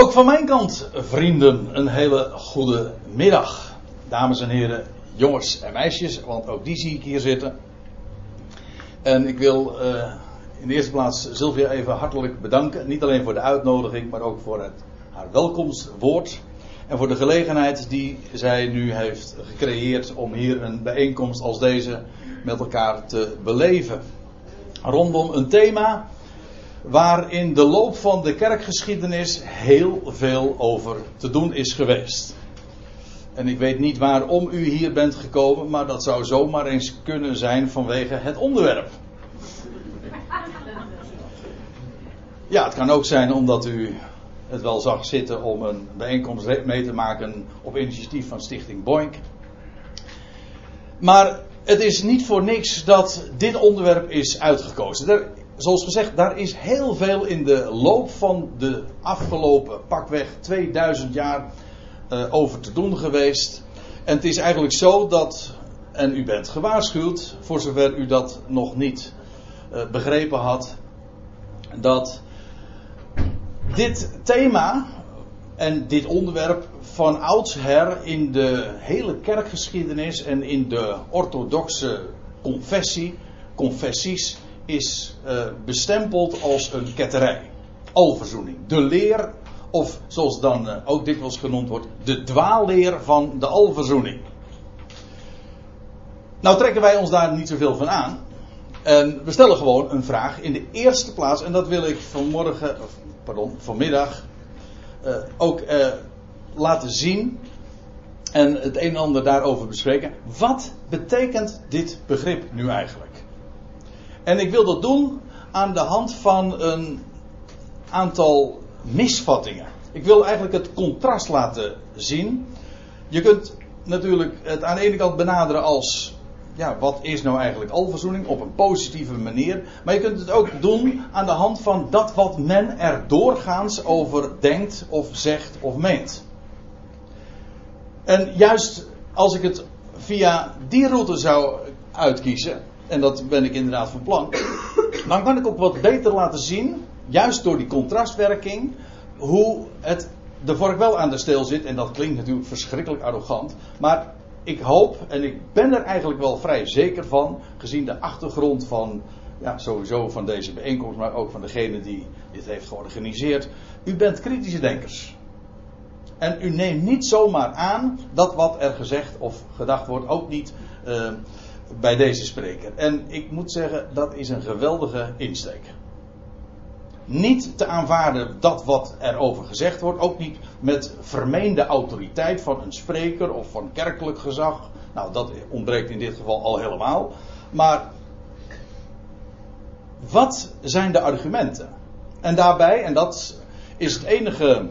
Ook van mijn kant, vrienden, een hele goede middag. Dames en heren, jongens en meisjes, want ook die zie ik hier zitten. En ik wil uh, in de eerste plaats Sylvia even hartelijk bedanken. Niet alleen voor de uitnodiging, maar ook voor het, haar welkomstwoord. En voor de gelegenheid die zij nu heeft gecreëerd om hier een bijeenkomst als deze met elkaar te beleven. Rondom een thema waar in de loop van de kerkgeschiedenis heel veel over te doen is geweest. En ik weet niet waarom u hier bent gekomen, maar dat zou zomaar eens kunnen zijn vanwege het onderwerp. Ja, het kan ook zijn omdat u het wel zag zitten om een bijeenkomst mee te maken op initiatief van Stichting Boink. Maar het is niet voor niks dat dit onderwerp is uitgekozen zoals gezegd, daar is heel veel in de loop van de afgelopen pakweg 2000 jaar uh, over te doen geweest. En het is eigenlijk zo dat, en u bent gewaarschuwd, voor zover u dat nog niet uh, begrepen had, dat dit thema en dit onderwerp van oudsher in de hele kerkgeschiedenis en in de orthodoxe confessie, confessies, is uh, bestempeld als een ketterij. Alverzoening. De leer, of zoals dan uh, ook dikwijls genoemd wordt, de dwaalleer van de alverzoening. Nou trekken wij ons daar niet zoveel van aan. En we stellen gewoon een vraag in de eerste plaats, en dat wil ik vanmorgen, of, pardon, vanmiddag uh, ook laten zien en het een en ander daarover bespreken. Wat betekent dit begrip nu eigenlijk? En ik wil dat doen aan de hand van een aantal misvattingen. Ik wil eigenlijk het contrast laten zien. Je kunt natuurlijk het aan de ene kant benaderen als ja, wat is nou eigenlijk alverzoening op een positieve manier. Maar je kunt het ook doen aan de hand van dat wat men er doorgaans over denkt of zegt of meent. En juist als ik het via die route zou uitkiezen, en dat ben ik inderdaad van plan, dan kan ik ook wat beter laten zien, juist door die contrastwerking, hoe het de vork wel aan de steel zit. En dat klinkt natuurlijk verschrikkelijk arrogant, maar ik hoop en ik ben er eigenlijk wel vrij zeker van, gezien de achtergrond van, ja, sowieso van deze bijeenkomst, maar ook van degene die dit heeft georganiseerd. U bent kritische denkers. En u neemt niet zomaar aan dat wat er gezegd of gedacht wordt ook niet uh, bij deze spreker. En ik moet zeggen, dat is een geweldige insteek. Niet te aanvaarden dat wat erover gezegd wordt, ook niet met vermeende autoriteit van een spreker of van kerkelijk gezag. Nou, dat ontbreekt in dit geval al helemaal. Maar wat zijn de argumenten? En daarbij, en dat is het enige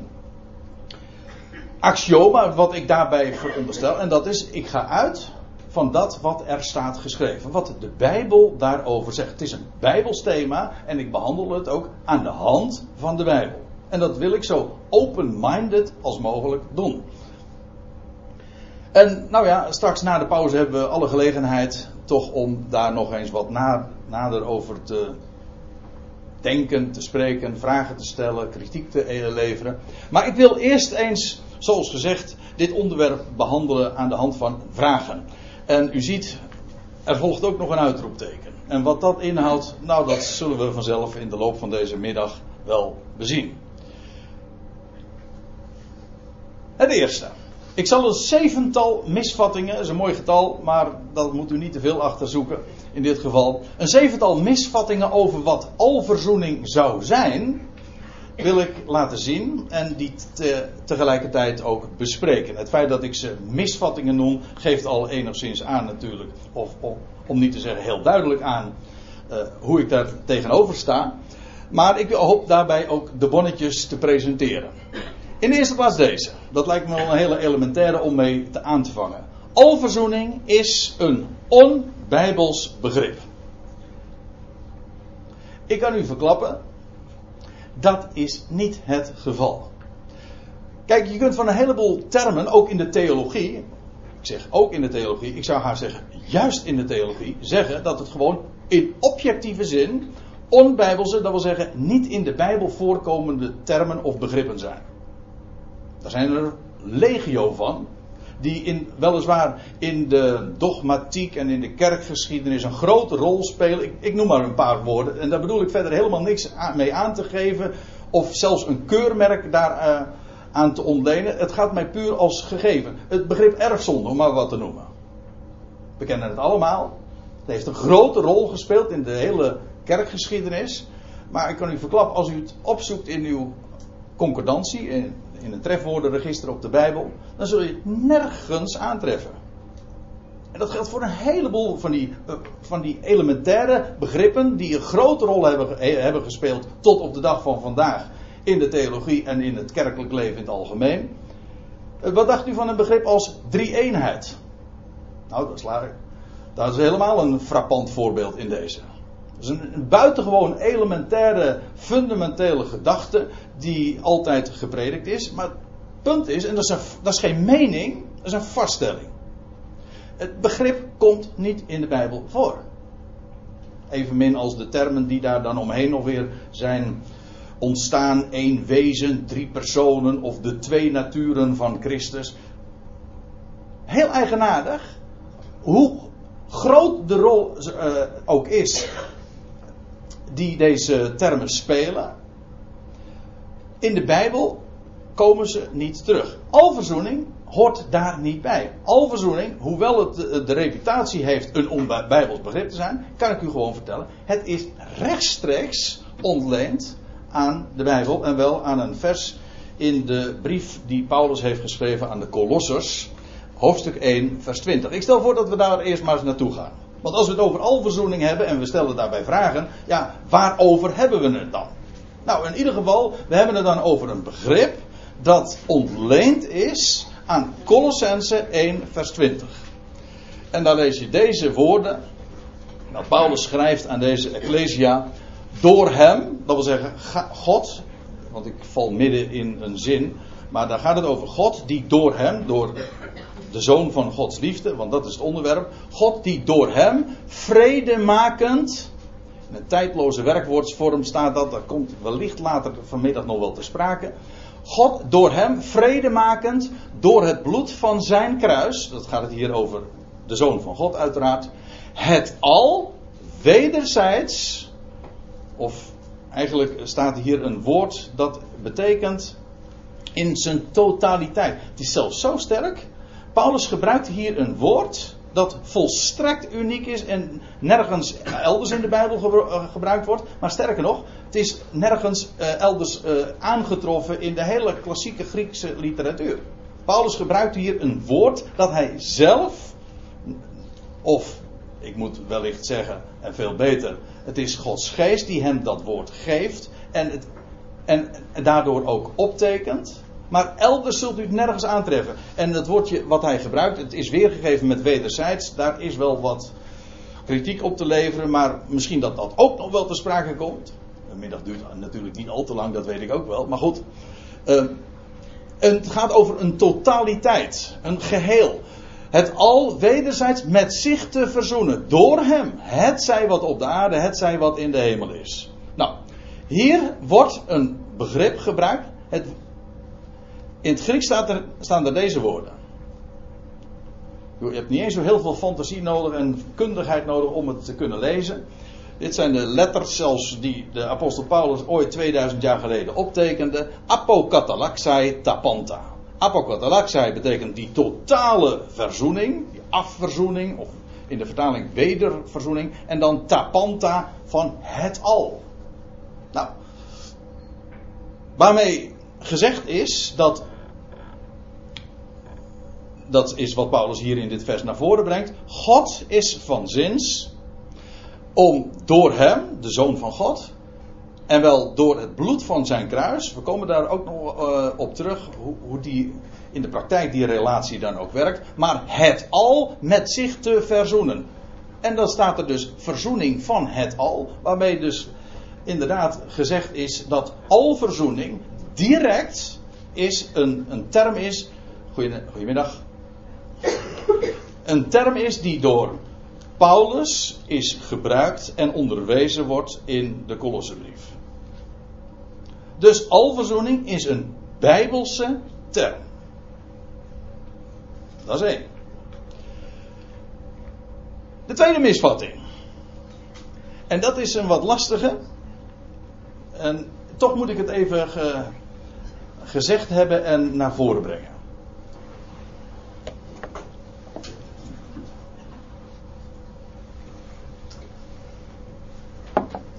axioma wat ik daarbij veronderstel, en dat is: ik ga uit van dat wat er staat geschreven. Wat de Bijbel daarover zegt. Het is een Bijbelsthema en ik behandel het ook aan de hand van de Bijbel. En dat wil ik zo open-minded als mogelijk doen. En nou ja, straks na de pauze hebben we alle gelegenheid toch om daar nog eens wat nader over te denken, te spreken, vragen te stellen, kritiek te leveren. Maar ik wil eerst eens, zoals gezegd, dit onderwerp behandelen aan de hand van vragen. En u ziet, er volgt ook nog een uitroepteken. En wat dat inhoudt, nou dat zullen we vanzelf in de loop van deze middag wel bezien. Het eerste. Ik zal een zevental misvattingen, dat is een mooi getal, maar dat moet u niet te veel achter zoeken in dit geval. Een zevental misvattingen over wat alverzoening zou zijn, wil ik laten zien en die te, tegelijkertijd ook bespreken. Het feit dat ik ze misvattingen noem, geeft al enigszins aan natuurlijk, of, om niet te zeggen heel duidelijk aan, uh, hoe ik daar tegenover sta. Maar ik hoop daarbij ook de bonnetjes te presenteren. In eerste plaats deze. Dat lijkt me wel een hele elementaire om mee te aan te vangen. Alverzoening is een onbijbels begrip. Ik kan u verklappen, dat is niet het geval. Kijk, je kunt van een heleboel termen, ook in de theologie, ik zeg ook in de theologie, ik zou haar zeggen, juist in de theologie, zeggen dat het gewoon in objectieve zin onbijbelse, dat wil zeggen niet in de Bijbel voorkomende termen of begrippen zijn. Daar zijn er legio van. Die in, weliswaar in de dogmatiek en in de kerkgeschiedenis een grote rol spelen. Ik, ik noem maar een paar woorden. En daar bedoel ik verder helemaal niks mee aan te geven. Of zelfs een keurmerk daar uh, aan te ontlenen. Het gaat mij puur als gegeven. Het begrip erfzonde, om maar wat te noemen. We kennen het allemaal. Het heeft een grote rol gespeeld in de hele kerkgeschiedenis. Maar ik kan u verklappen, als u het opzoekt in uw concordantie, in, in een trefwoordenregister op de Bijbel, dan zul je het nergens aantreffen. En dat geldt voor een heleboel van die, uh, van die elementaire begrippen die een grote rol hebben, hebben gespeeld tot op de dag van vandaag in de theologie en in het kerkelijk leven in het algemeen. Uh, wat dacht u van een begrip als drie-eenheid? Nou, dat is, dat is helemaal een frappant voorbeeld in deze. Dat is een buitengewoon elementaire, fundamentele gedachte die altijd gepredikt is. Maar het punt is, en dat is, is geen mening, dat is een vaststelling. Het begrip komt niet in de Bijbel voor. Evenmin als de termen die daar dan omheen nog weer zijn ontstaan. één wezen, drie personen of de twee naturen van Christus. Heel eigenaardig. Hoe groot de rol uh, ook is die deze termen spelen. In de Bijbel komen ze niet terug. Alverzoening hoort daar niet bij. Alverzoening, hoewel het de, reputatie heeft een onbijbels begrip te zijn, kan ik u gewoon vertellen. Het is rechtstreeks ontleend aan de Bijbel en wel aan een vers in de brief die Paulus heeft geschreven aan de Colossers, hoofdstuk 1, vers 20. Ik stel voor dat we daar eerst maar eens naartoe gaan. Want als we het over alverzoening hebben en we stellen daarbij vragen, ja, waarover hebben we het dan? Nou, in ieder geval, we hebben het dan over een begrip dat ontleend is aan Colossense 1, vers 20. En dan lees je deze woorden, dat Paulus schrijft aan deze Ecclesia, door hem, dat wil zeggen God, want ik val midden in een zin, maar daar gaat het over God die door hem, door de zoon van Gods liefde, want dat is het onderwerp. God die door hem vredemakend. In een tijdloze werkwoordsvorm staat dat, dat komt wellicht later vanmiddag nog wel te sprake. God door hem vredemakend door het bloed van zijn kruis, dat gaat het hier over de zoon van God uiteraard, het al wederzijds, of eigenlijk staat hier een woord dat betekent in zijn totaliteit. Het is zelfs zo sterk Paulus gebruikt hier een woord dat volstrekt uniek is en nergens elders in de Bijbel eh, gebruikt wordt. Maar sterker nog, het is nergens uh, elders aangetroffen in de hele klassieke Griekse literatuur. Paulus gebruikt hier een woord dat hij zelf, of ik moet wellicht zeggen, en veel beter, het is Gods geest die hem dat woord geeft en, het, en daardoor ook optekent. Maar elders zult u het nergens aantreffen. En dat woordje wat hij gebruikt, het is weergegeven met wederzijds. Daar is wel wat kritiek op te leveren, maar misschien dat dat ook nog wel te sprake komt. De middag duurt natuurlijk niet al te lang, dat weet ik ook wel. Maar goed. Uh, het gaat over een totaliteit, een geheel. Het al wederzijds met zich te verzoenen. Door hem. Het zij wat op de aarde, het zij wat in de hemel is. Nou, hier wordt een begrip gebruikt. Het in het Grieks staat er, staan er deze woorden. Je hebt niet eens zo heel veel fantasie nodig en kundigheid nodig om het te kunnen lezen. Dit zijn de letters zelfs die de apostel Paulus ooit 2000 jaar geleden optekende. Apokatalaxai tapanta. Apokatalaxai betekent die totale verzoening, die afverzoening, of in de vertaling wederverzoening. En dan tapanta van het al. Nou, waarmee gezegd is dat. Dat is wat Paulus hier in dit vers naar voren brengt. God is van zins om door hem, de zoon van God, en wel door het bloed van zijn kruis. We komen daar ook nog uh, op terug, hoe, hoe, die in de praktijk die relatie dan ook werkt. Maar het al met zich te verzoenen. En dan staat er dus verzoening van het al. Waarmee dus inderdaad gezegd is dat alverzoening direct is een, een term is. Goedemiddag. Een term is die door Paulus is gebruikt en onderwezen wordt in de Kolossenbrief. Dus alverzoening is een bijbelse term. Dat is één. De tweede misvatting. En dat is een wat lastige. En toch moet ik het even gezegd hebben en naar voren brengen.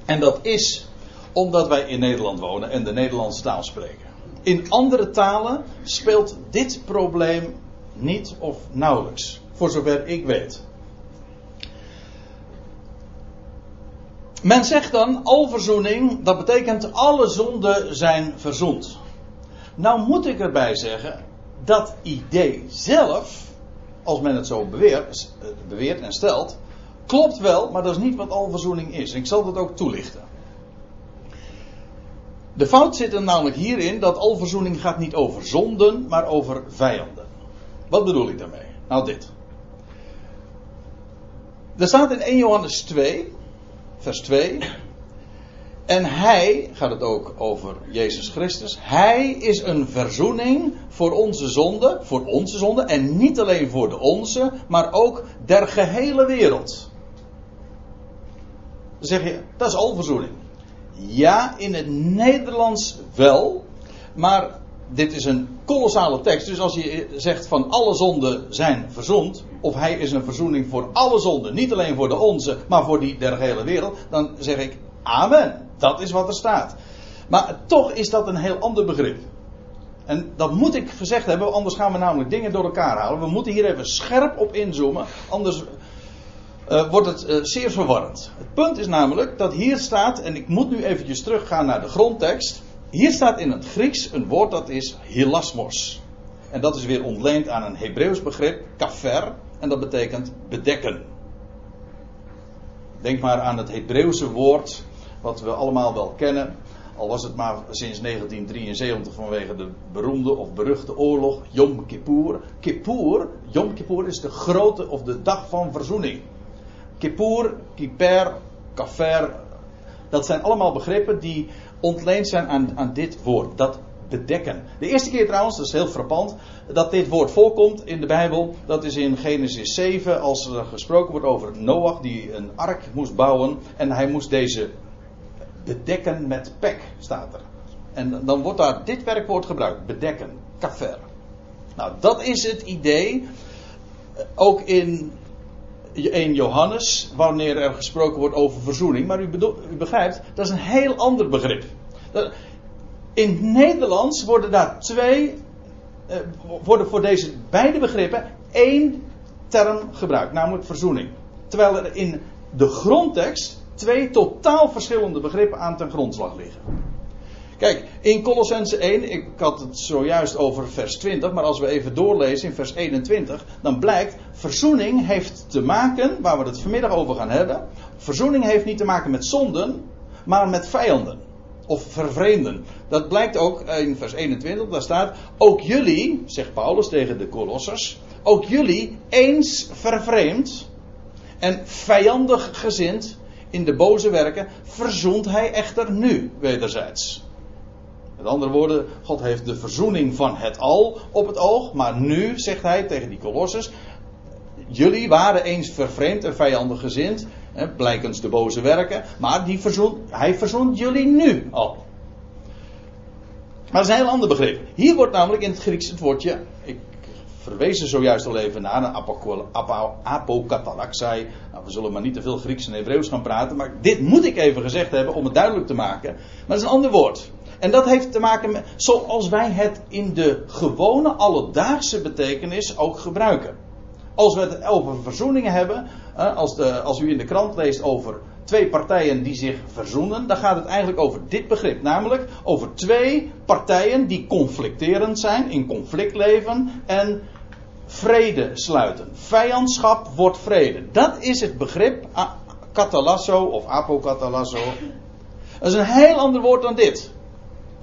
En dat is omdat wij in Nederland wonen en de Nederlandse taal spreken. In andere talen speelt dit probleem niet of nauwelijks, voor zover ik weet. Men zegt dan, alverzoening, dat betekent alle zonden zijn verzoend. Nou moet ik erbij zeggen, dat idee zelf, als men het zo beweert, beweert en stelt, klopt wel, maar dat is niet wat alverzoening is. Ik zal dat ook toelichten. De fout zit er namelijk hierin dat alverzoening gaat niet over zonden, maar over vijanden. Wat bedoel ik daarmee? Nou dit. Er staat in 1 Johannes 2, vers 2. En hij, gaat het ook over Jezus Christus, hij is een verzoening voor onze zonde, voor onze zonde, en niet alleen voor de onze, maar ook der gehele wereld. Dan zeg je, dat is alverzoening. Ja, in het Nederlands wel, maar dit is een kolossale tekst. Dus als je zegt van alle zonden zijn verzoend, of hij is een verzoening voor alle zonden, niet alleen voor de onze, maar voor die der hele wereld, dan zeg ik amen. Dat is wat er staat. Maar toch is dat een heel ander begrip. En dat moet ik gezegd hebben, anders gaan we namelijk dingen door elkaar halen. We moeten hier even scherp op inzoomen, anders uh, wordt het uh, zeer verwarrend. Het punt is namelijk dat hier staat, en ik moet nu eventjes teruggaan naar de grondtekst. Hier staat in het Grieks een woord dat is hilasmos. En dat is weer ontleend aan een Hebreeuws begrip, kafer, en dat betekent bedekken. Denk maar aan het Hebreeuwse woord, wat we allemaal wel kennen. Al was het maar sinds 1973 vanwege de beroemde of beruchte oorlog Yom Kippur. Kippur, Yom Kippur is de grote of de dag van verzoening. Kippur, Kipper, Kafer. Dat zijn allemaal begrippen die ontleend zijn aan, aan dit woord. Dat bedekken. De eerste keer trouwens, dat is heel frappant, dat dit woord voorkomt in de Bijbel. Dat is in Genesis 7, als er gesproken wordt over Noach die een ark moest bouwen. En hij moest deze bedekken met pek, staat er. En dan wordt daar dit werkwoord gebruikt, bedekken, kafer. Nou, dat is het idee. Ook in 1 Johannes, wanneer er gesproken wordt over verzoening. Maar u, u begrijpt, dat is een heel ander begrip. In het Nederlands worden daar twee, eh, worden voor deze beide begrippen één term gebruikt, namelijk verzoening. Terwijl er in de grondtekst twee totaal verschillende begrippen aan ten grondslag liggen. Kijk, in Colossense 1, ik had het zojuist over vers 20, maar als we even doorlezen in vers 21, dan blijkt, verzoening heeft te maken, waar we het vanmiddag over gaan hebben, verzoening heeft niet te maken met zonden, maar met vijanden. Of vervreemden. Dat blijkt ook in vers 21, daar staat, ook jullie, zegt Paulus tegen de Colossers, ook jullie eens vervreemd en vijandig gezind in de boze werken, verzoent hij echter nu wederzijds. Met andere woorden, God heeft de verzoening van het al op het oog. Maar nu, zegt hij tegen die kolossers. Jullie waren eens vervreemd en vijandig gezind. Hè, blijkens de boze werken. Maar die verzoent, hij verzoent jullie nu al. Maar dat is een heel ander begrip. Hier wordt namelijk in het Grieks het woordje. Er zojuist al even naar. Een apokatalaxai. Nou, we zullen maar niet te veel Grieks en Hebreeuws gaan praten. Maar dit moet ik even gezegd hebben om het duidelijk te maken. Maar dat is een ander woord. En dat heeft te maken met zoals wij het in de gewone alledaagse betekenis ook gebruiken. Als we het over verzoeningen hebben, als, de, als u in de krant leest over twee partijen die zich verzoenen, dan gaat het eigenlijk over dit begrip. Namelijk over twee partijen die conflicterend zijn, in conflict leven en vrede sluiten. Vijandschap wordt vrede. Dat is het begrip katalasso of apokatalasso. Dat is een heel ander woord dan dit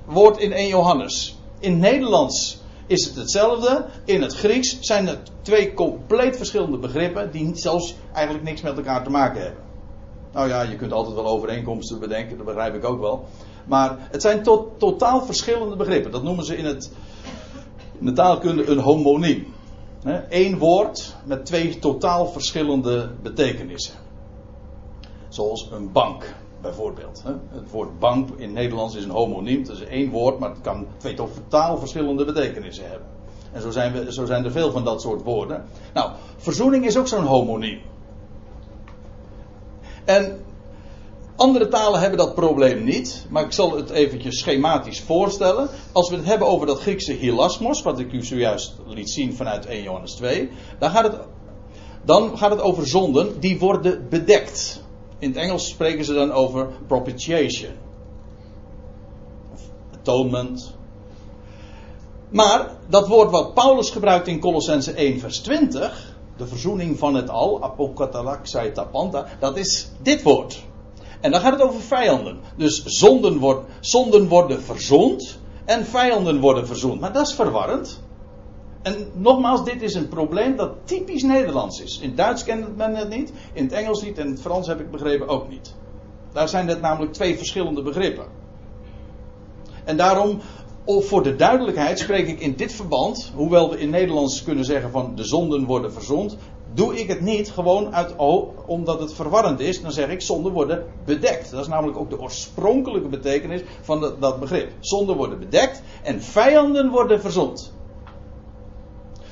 woord in 1 Johannes. In Nederlands is het hetzelfde. In het Grieks zijn het twee compleet verschillende begrippen die zelfs eigenlijk niks met elkaar te maken hebben. Nou ja, je kunt altijd wel overeenkomsten bedenken, dat begrijp ik ook wel. Maar het zijn totaal verschillende begrippen. Dat noemen ze in het, in de taalkunde een homoniem. Eén woord met twee totaal verschillende betekenissen. Zoals een bank, bijvoorbeeld. Het woord bank in Nederlands is een homoniem. Het is één woord, maar het kan twee totaal verschillende betekenissen hebben. En zo zijn, we, zo zijn er veel van dat soort woorden. Nou, verzoening is ook zo'n homoniem. En andere talen hebben dat probleem niet, maar ik zal het eventjes schematisch voorstellen. Als we het hebben over dat Griekse hilasmos, wat ik u zojuist liet zien vanuit 1 Johannes 2, dan gaat het, dan gaat het over zonden die worden bedekt. In het Engels spreken ze dan over propitiation. Of atonement. Maar dat woord wat Paulus gebruikt in Colossense 1 vers 20, de verzoening van het al, apokatalaxai tapanta, dat is dit woord. En dan gaat het over vijanden. Dus zonden, zonden worden verzoend en vijanden worden verzoend. Maar dat is verwarrend. En nogmaals, dit is een probleem dat typisch Nederlands is. In Duits kent men het niet, in het Engels niet en in het Frans heb ik begrepen ook niet. Daar zijn het namelijk twee verschillende begrippen. En daarom, voor de duidelijkheid, spreek ik in dit verband, hoewel we in Nederlands kunnen zeggen van de zonden worden verzoend, doe ik het niet gewoon uit, omdat het verwarrend is. Dan zeg ik zonden worden bedekt. Dat is namelijk ook de oorspronkelijke betekenis van dat, dat begrip. Zonden worden bedekt en vijanden worden verzond.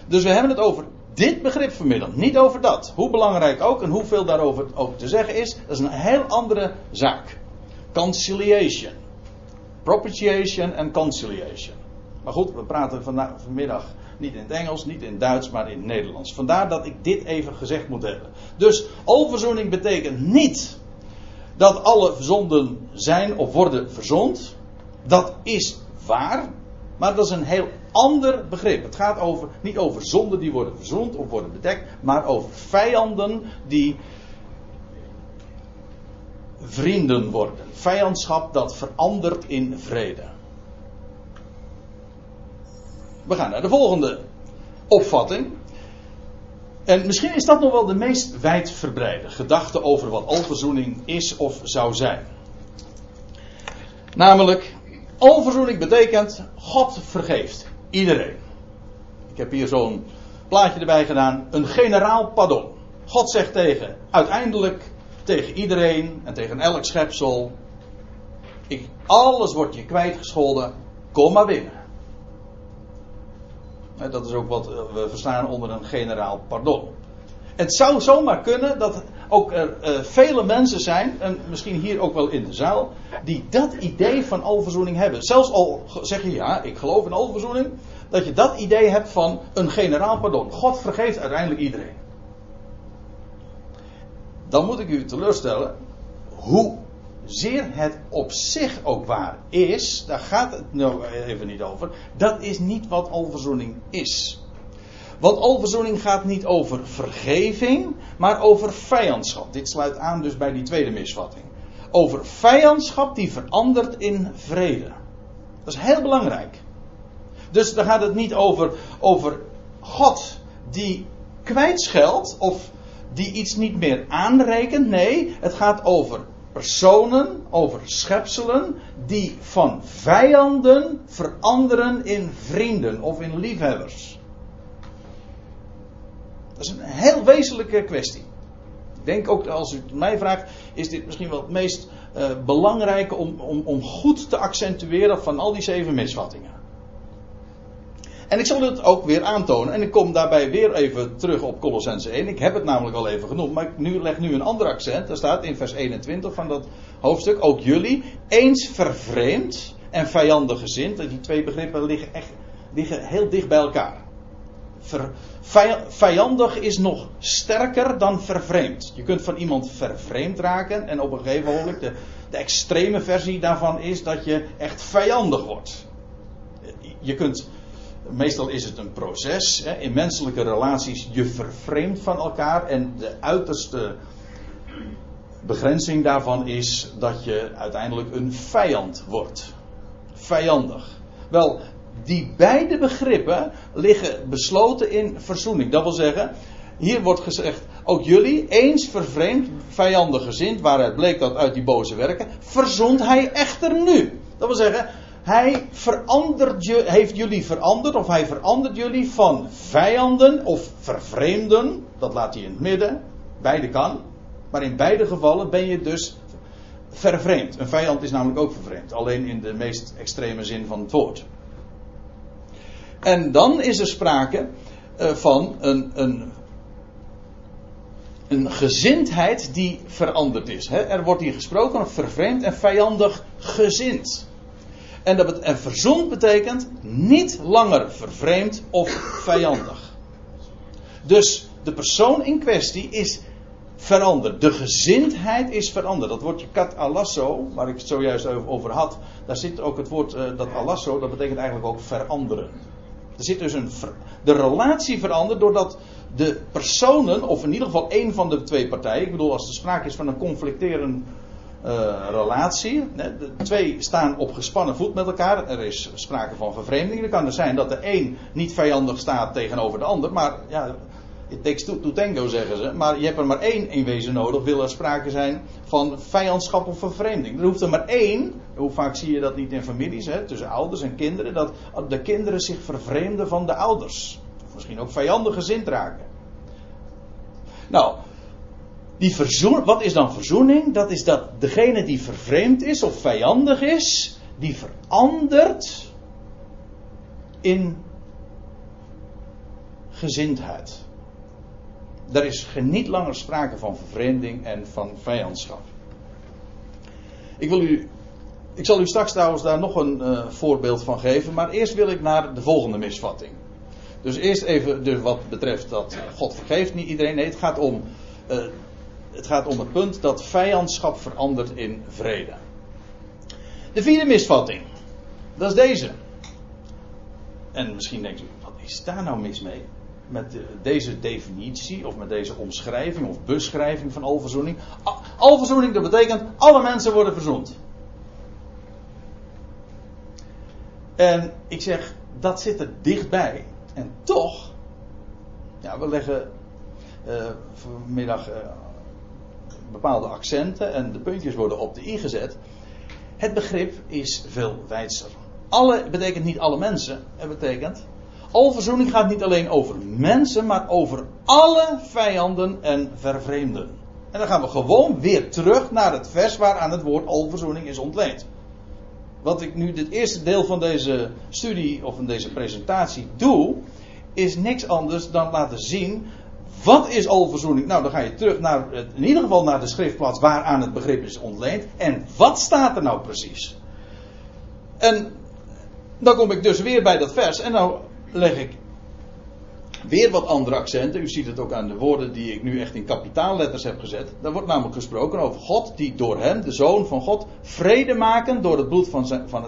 Dus we hebben het over dit begrip vanmiddag, niet over dat. Hoe belangrijk ook en hoeveel daarover ook te zeggen is, dat is een heel andere zaak. Conciliation. Propitiation en conciliation. Maar goed, we praten vanmiddag niet in het Engels, niet in het Duits, maar in het Nederlands. Vandaar dat ik dit even gezegd moet hebben. Dus alverzoening betekent niet dat alle zonden zijn of worden verzond. Dat is waar, maar dat is een heel ander begrip. Het gaat over, niet over zonden die worden verzond of worden bedekt, maar over vijanden die vrienden worden. Vijandschap dat verandert in vrede. We gaan naar de volgende opvatting. En misschien is dat nog wel de meest wijdverbreide gedachte over wat alverzoening is of zou zijn. Namelijk, alverzoening betekent God vergeeft iedereen. Ik heb hier zo'n plaatje erbij gedaan. Een generaal pardon. God zegt tegen, uiteindelijk tegen iedereen en tegen elk schepsel. Ik, alles wordt je kwijtgescholden. Kom maar binnen. Dat is ook wat eh, we verstaan onder een generaal pardon. Het zou zomaar kunnen dat ook er uh, vele mensen zijn, en misschien hier ook wel in de zaal, die dat idee van alverzoening hebben. Zelfs al zeg je ja, ik geloof in alverzoening, dat je dat idee hebt van een generaal pardon. God vergeeft uiteindelijk iedereen. Dan moet ik u teleurstellen, hoe zeer het op zich ook waar is, daar gaat het nou even niet over, dat is niet wat alverzoening is. Want alverzoening gaat niet over vergeving, maar over vijandschap. Dit sluit aan dus bij die tweede misvatting. Over vijandschap die verandert in vrede. Dat is heel belangrijk. Dus dan gaat het niet over, over God die kwijtscheldt of die iets niet meer aanrekent. Nee, het gaat over personen, over schepselen die van vijanden veranderen in vrienden of in liefhebbers. Dat is een heel wezenlijke kwestie. Ik denk ook, als u het mij vraagt, is dit misschien wel het meest uh, belangrijke om, om, om goed te accentueren van al die zeven misvattingen. En ik zal het ook weer aantonen. En ik kom daarbij weer even terug op Colossense 1. Ik heb het namelijk al even genoemd. Maar ik leg nu een ander accent. Daar staat in vers 21 van dat hoofdstuk. Ook jullie. Eens vervreemd en vijandig gezind. Die twee begrippen liggen echt liggen heel dicht bij elkaar. Vijandig is nog sterker dan vervreemd. Je kunt van iemand vervreemd raken. En op een gegeven moment, de, de extreme versie daarvan is dat je echt vijandig wordt. Je kunt meestal is het een proces. Hè. In menselijke relaties, je vervreemdt van elkaar. En de uiterste begrenzing daarvan is dat je uiteindelijk een vijand wordt. Vijandig. Wel, die beide begrippen liggen besloten in verzoening. Dat wil zeggen, hier wordt gezegd, ook jullie, eens vervreemd, vijandig gezind, waaruit bleek dat uit die boze werken, verzond hij echter nu. Dat wil zeggen, hij verandert je, heeft jullie veranderd, of hij verandert jullie van vijanden of vervreemden. Dat laat hij in het midden. Beide kan. Maar in beide gevallen ben je dus vervreemd. Een vijand is namelijk ook vervreemd. Alleen in de meest extreme zin van het woord. En dan is er sprake uh, van een, een, een gezindheid die veranderd is. Er wordt hier gesproken van vervreemd en vijandig gezind. En, dat en betekent niet langer vervreemd of vijandig. Dus de persoon in kwestie is veranderd. De gezindheid is veranderd. Dat woordje kat alasso, waar ik het zojuist over had, daar zit ook het woord uh, dat alasso, dat betekent eigenlijk ook veranderen. Er zit dus een. De relatie verandert doordat de personen, of in ieder geval één van de twee partijen, ik bedoel als er sprake is van een conflicterende uh, relatie, de twee staan op gespannen voet met elkaar, er is sprake van vervreemding. Dan kan er zijn dat de een niet vijandig staat tegenover de ander, maar ja, it takes two to tango zeggen ze, maar je hebt er maar één in wezen nodig, wil er sprake zijn van vijandschap of vervreemding. Er hoeft er maar één, hoe vaak zie je dat niet in families, hè, tussen ouders en kinderen, dat de kinderen zich vervreemden van de ouders. Misschien ook vijandig gezind raken. Nou, die verzoen, wat is dan verzoening? Dat is dat degene die vervreemd is of vijandig is, die verandert in gezindheid. Er is niet langer sprake van vervreemding en van vijandschap. Ik, wil u, ik zal u straks trouwens daar nog een uh, voorbeeld van geven, maar eerst wil ik naar de volgende misvatting. Dus eerst even dus wat betreft dat God vergeeft niet iedereen. Nee, het gaat om, uh, het gaat om het punt dat vijandschap verandert in vrede. De vierde misvatting, dat is deze. En misschien denkt u, wat is daar nou mis mee? Met deze definitie of met deze omschrijving of beschrijving van alverzoening. Alverzoening, dat betekent alle mensen worden verzoend. En ik zeg, dat zit er dichtbij. En toch, ja, we leggen uh, vanmiddag uh, bepaalde accenten en de puntjes worden op de i gezet. Het begrip is veel wijdser. Alle betekent niet alle mensen. Het betekent. Alverzoening gaat niet alleen over mensen, maar over alle vijanden en vervreemden. En dan gaan we gewoon weer terug naar het vers waar aan het woord alverzoening is ontleend. Wat ik nu dit eerste deel van deze studie of van deze presentatie doe, is niks anders dan laten zien wat is alverzoening? Nou, dan ga je terug naar, in ieder geval naar de schriftplaats waaraan het begrip is ontleend. En wat staat er nou precies? En dan kom ik dus weer bij dat vers en nou leg ik weer wat andere accenten. U ziet het ook aan de woorden die ik nu echt in kapitaalletters heb gezet. Daar wordt namelijk gesproken over God die door hem, de Zoon van God, vrede maken door het bloed van van,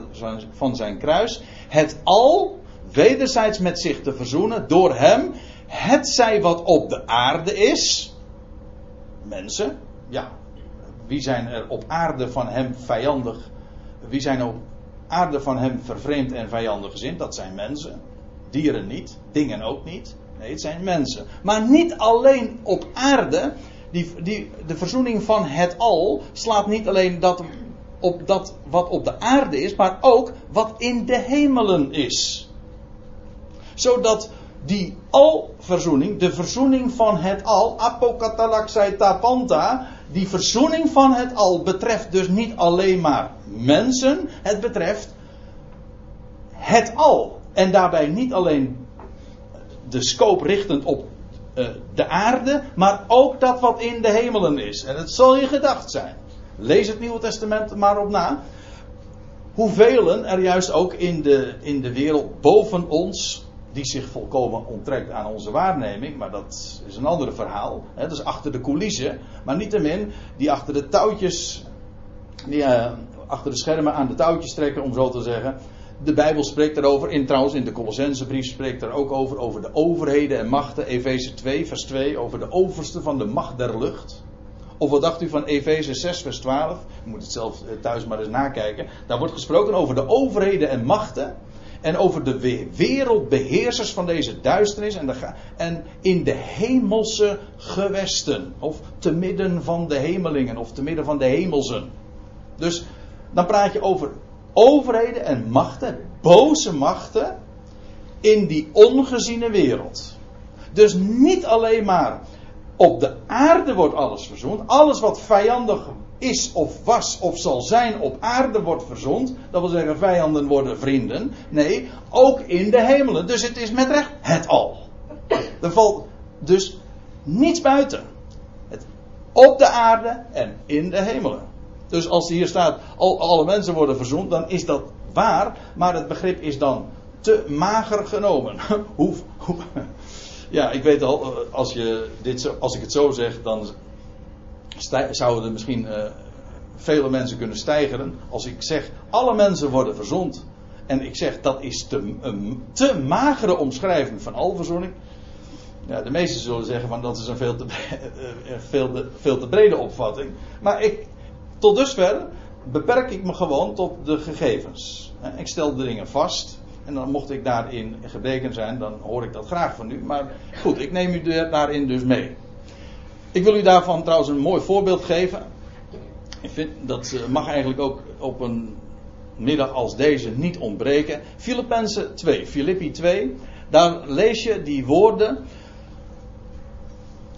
van zijn kruis. Het al wederzijds met zich te verzoenen door hem. Het zij wat op de aarde is. Mensen, ja. Wie zijn er op aarde van hem vijandig? Wie zijn op aarde van hem vervreemd en vijandig gezind? Dat zijn mensen. Dieren niet, dingen ook niet. Nee, het zijn mensen. Maar niet alleen op aarde. Die, die, de verzoening van het al slaat niet alleen dat op dat wat op de aarde is, maar ook wat in de hemelen is. Zodat die al-verzoening, de verzoening van het al, apokatalaxai tapanta, die verzoening van het al betreft dus niet alleen maar mensen, het betreft het al. En daarbij niet alleen de scope richtend op uh, de aarde, maar ook dat wat in de hemelen is. En het zal je gedacht zijn. Lees het Nieuwe Testament maar op na. Hoeveel er juist ook in de, in de wereld boven ons, die zich volkomen onttrekt aan onze waarneming, maar dat is een ander verhaal. Hè, dat is achter de coulissen. Maar niettemin, die achter de touwtjes, uh, achter de schermen aan de touwtjes trekken, om zo te zeggen de Bijbel spreekt erover. In, trouwens, in de Colossensebrief spreekt er ook over. Over de overheden en machten. Efeze 2, vers 2. Over de overste van de macht der lucht. Of wat dacht u van Efeze 6, vers 12? U moet het zelf eh, thuis maar eens nakijken. Daar wordt gesproken over de overheden en machten. En over de wereldbeheersers van deze duisternis. En, en in de hemelse gewesten. Of te midden van de hemelingen. Of te midden van de hemelsen. Dus dan praat je over overheden en machten, boze machten, in die ongeziene wereld. Dus niet alleen maar op de aarde wordt alles verzoend. Alles wat vijandig is of was of zal zijn op aarde wordt verzond. Dat wil zeggen, vijanden worden vrienden. Nee, ook in de hemelen. Dus het is met recht het al. Er valt dus niets buiten. Het, op de aarde en in de hemelen. Dus als hier staat, al, alle mensen worden verzond, dan is dat waar. Maar het begrip is dan te mager genomen. ja, ik weet al, eh, als, je dit zo, als ik het zo zeg, dan zouden er misschien uh, vele mensen kunnen stijgeren. Als ik zeg, alle mensen worden verzond. En ik zeg, dat is te, een te magere omschrijving van al verzoening. Ja, de meesten zullen zeggen, van dat is een veel te, eh, veel, te, veel te brede opvatting. Maar ik, tot dusver beperk ik me gewoon tot de gegevens. Ik stel de dingen vast. En dan mocht ik daarin gebreken zijn, dan hoor ik dat graag van u. Maar goed, ik neem u daarin dus mee. Ik wil u daarvan trouwens een mooi voorbeeld geven. Ik vind dat eh, mag eigenlijk ook op een middag als deze niet ontbreken. Filippenzen 2, Filippi 2. Daar lees je die woorden.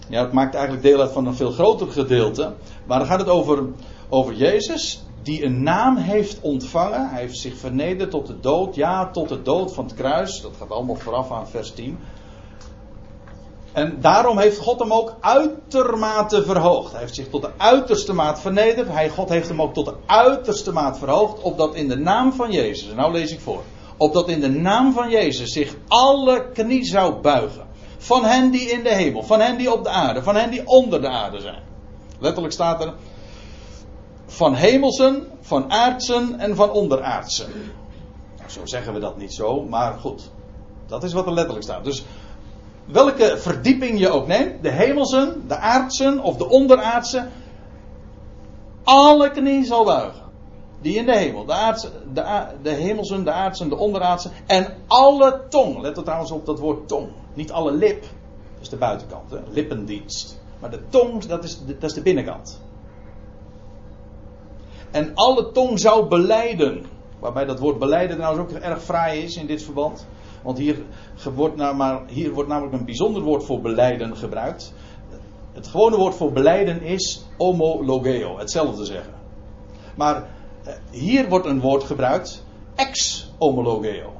Ja, het maakt eigenlijk deel uit van een veel groter gedeelte. Maar dan gaat het over, over Jezus, die een naam heeft ontvangen. Hij heeft zich vernederd tot de dood. Ja, tot de dood van het kruis. Dat gaat allemaal vooraf aan vers 10. En daarom heeft God hem ook uitermate verhoogd. Hij heeft zich tot de uiterste maat vernederd. Hij, God heeft hem ook tot de uiterste maat verhoogd. Opdat in de naam van Jezus, en nou lees ik voor. Opdat in de naam van Jezus zich alle knie zou buigen. Van hen die in de hemel, van hen die op de aarde, van hen die onder de aarde zijn. Letterlijk staat er van hemelsen, van aardsen en van onderaardsen. Zo zeggen we dat niet zo, maar goed. Dat is wat er letterlijk staat. Dus welke verdieping je ook neemt, de hemelsen, de aardsen of de onderaardse, alle knie zal buigen. Die in de hemel, de, aardse, de, de hemelsen, de aardsen, de onderaardse en alle tong. Let er trouwens op dat woord tong. Niet alle lip, dat is de buitenkant, hè? lippendienst. Maar de tong, dat is de, dat is de binnenkant. En alle tong zou beleiden. Waarbij dat woord beleiden trouwens ook erg fraai is in dit verband. Want hier wordt, nou maar, hier wordt namelijk een bijzonder woord voor beleiden gebruikt. Het gewone woord voor beleiden is homologeo, hetzelfde zeggen. Maar eh, hier wordt een woord gebruikt, ex-homologeo.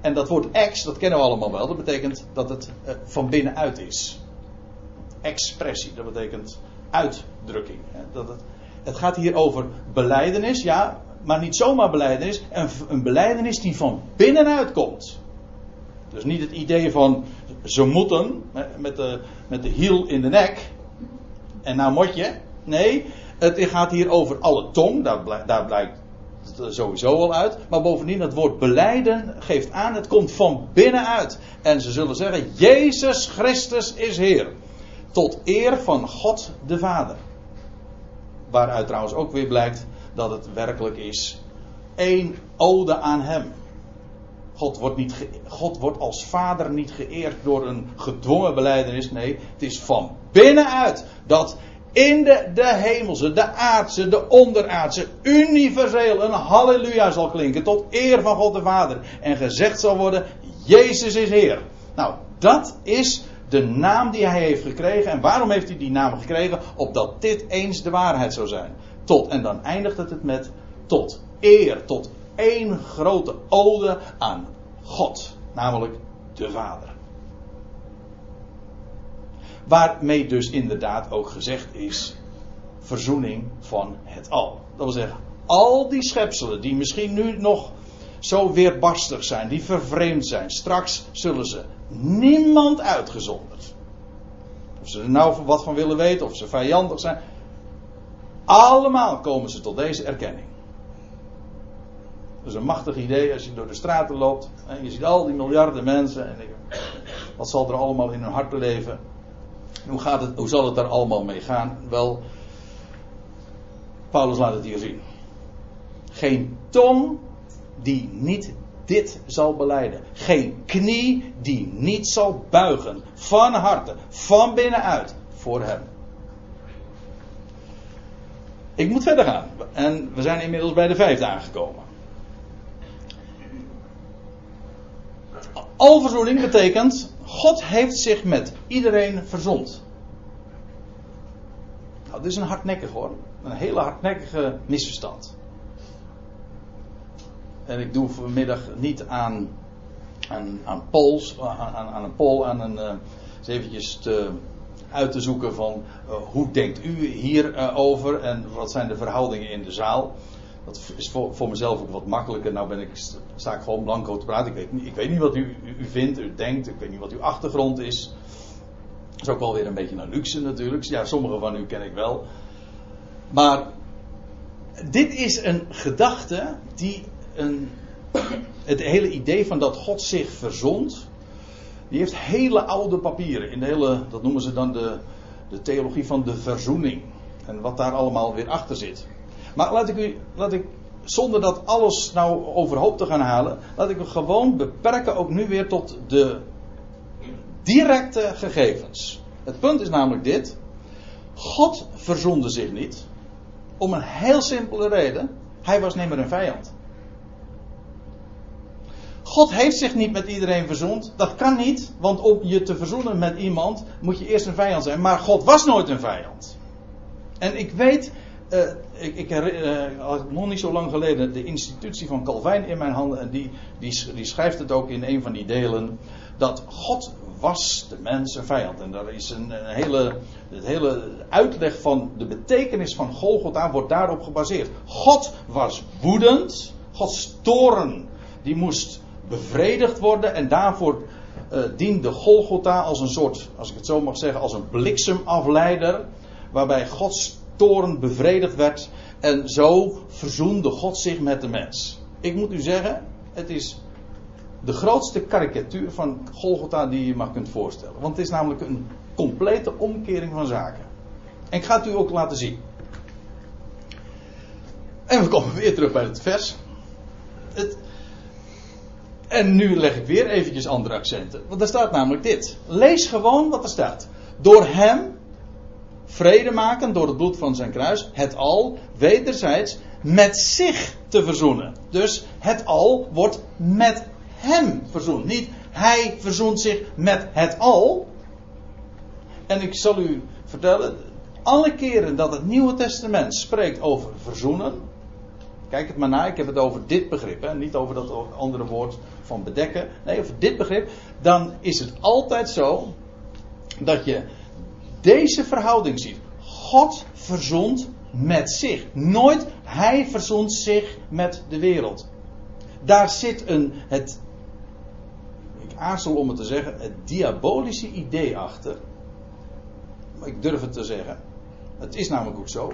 En dat woord ex, dat kennen we allemaal wel, dat betekent dat het eh, van binnenuit is. Expressie, dat betekent uitdrukking. Dat het, het gaat hier over beleidenis, ja, maar niet zomaar beleidenis. Een, een beleidenis die van binnenuit komt. Dus niet het idee van ze moeten met de, met de hiel in de nek. En nou moet je. Nee, het gaat hier over alle tong. Daar, blijkt, daar blijkt het sowieso al uit. Maar bovendien, het woord beleiden geeft aan, het komt van binnenuit. En ze zullen zeggen: Jezus Christus is Heer. Tot eer van God de Vader. Waaruit trouwens ook weer blijkt dat het werkelijk is één ode aan Hem. God wordt, niet God wordt als vader niet geëerd door een gedwongen beleidenis. Nee, het is van binnenuit dat in de, de hemelse, de aardse, de onderaardse, universeel een halleluja zal klinken tot eer van God de Vader. En gezegd zal worden, Jezus is Heer. Nou, dat is de naam die hij heeft gekregen. En waarom heeft hij die naam gekregen? Opdat dit eens de waarheid zou zijn. Tot. En dan eindigt het met tot. Eer, tot één grote ode aan God. Namelijk de Vader. Waarmee dus inderdaad ook gezegd is verzoening van het al. Dat wil zeggen, al die schepselen die misschien nu nog zo weerbarstig zijn, die vervreemd zijn, straks zullen ze niemand uitgezonderd. Of ze er nou wat van willen weten, of ze vijandig zijn. Allemaal komen ze tot deze erkenning. Dat is een machtig idee als je door de straten loopt en je ziet al die miljarden mensen. En wat zal er allemaal in hun hart leven? Hoe, gaat het, hoe zal het daar allemaal mee gaan? Wel, Paulus laat het hier zien. Geen tong die niet dit zal beleiden. Geen knie die niet zal buigen. Van harte, van binnenuit, voor hem. Ik moet verder gaan. En we zijn inmiddels bij de vijfde aangekomen. Alverzoening betekent, God heeft zich met iedereen verzond. Nou, dit is een hardnekkig hoor. Een hele hardnekkige misverstand. En ik doe vanmiddag niet aan, aan, aan polls, aan, aan, een poll, aan een, eh, eens eventjes te uit te zoeken van uh, hoe denkt u hierover uh, en wat zijn de verhoudingen in de zaal. Dat is voor, voor mezelf ook wat makkelijker. Nou ben ik, sta ik gewoon blanco te praten. Ik weet, niet, ik weet niet wat u, u vindt, u denkt. Ik weet niet wat uw achtergrond is. Dat is ook wel weer een beetje een luxe natuurlijk. Ja, sommige van u ken ik wel. Maar dit is een gedachte die een, het hele idee van dat God zich verzond. Die heeft hele oude papieren. In de hele, dat noemen ze dan de, de theologie van de verzoening. En wat daar allemaal weer achter zit. Maar laat ik u, laat ik, zonder dat alles nou overhoop te gaan halen, laat ik me gewoon beperken ook nu weer tot de directe gegevens. Het punt is namelijk dit. God verzonde zich niet. Om een heel simpele reden. Hij was niet meer een vijand. God heeft zich niet met iedereen verzoend. Dat kan niet, want om je te verzoenen met iemand moet je eerst een vijand zijn. Maar God was nooit een vijand. En ik weet, uh, ik, ik had nog niet zo lang geleden de institutie van Calvijn in mijn handen. En die, die, die schrijft het ook in een van die delen. Dat God was de mens een vijand. En daar is een, een hele, het hele uitleg van de betekenis van Golgotha wordt daarop gebaseerd. God was woedend. Gods toren die moest bevredigd worden. En daarvoor uh, diende Golgotha als een soort, als ik het zo mag zeggen, als een bliksemafleider. Waarbij Gods toren bevredigd werd. En zo verzoende God zich met de mens. Ik moet u zeggen, het is de grootste karikatuur van Golgotha die je maar kunt voorstellen. Want het is namelijk een complete omkering van zaken. En ik ga het u ook laten zien. En we komen weer terug bij het vers. Het, en nu leg ik weer eventjes andere accenten. Want er staat namelijk dit. Lees gewoon wat er staat. Door hem vrede maken door het bloed van zijn kruis. Het al wederzijds met zich te verzoenen. Dus het al wordt met hem verzoend. Niet hij verzoent zich met het al. En ik zal u vertellen, alle keren dat het Nieuwe Testament spreekt over verzoenen. Kijk het maar na, ik heb het over dit begrip, hè, niet over dat andere woord van bedekken. Nee, over dit begrip. Dan is het altijd zo dat je deze verhouding ziet. God verzond met zich. Nooit hij verzond zich met de wereld. Daar zit een, het aarzel om het te zeggen, het diabolische idee achter. Ik durf het te zeggen. Het is namelijk ook zo.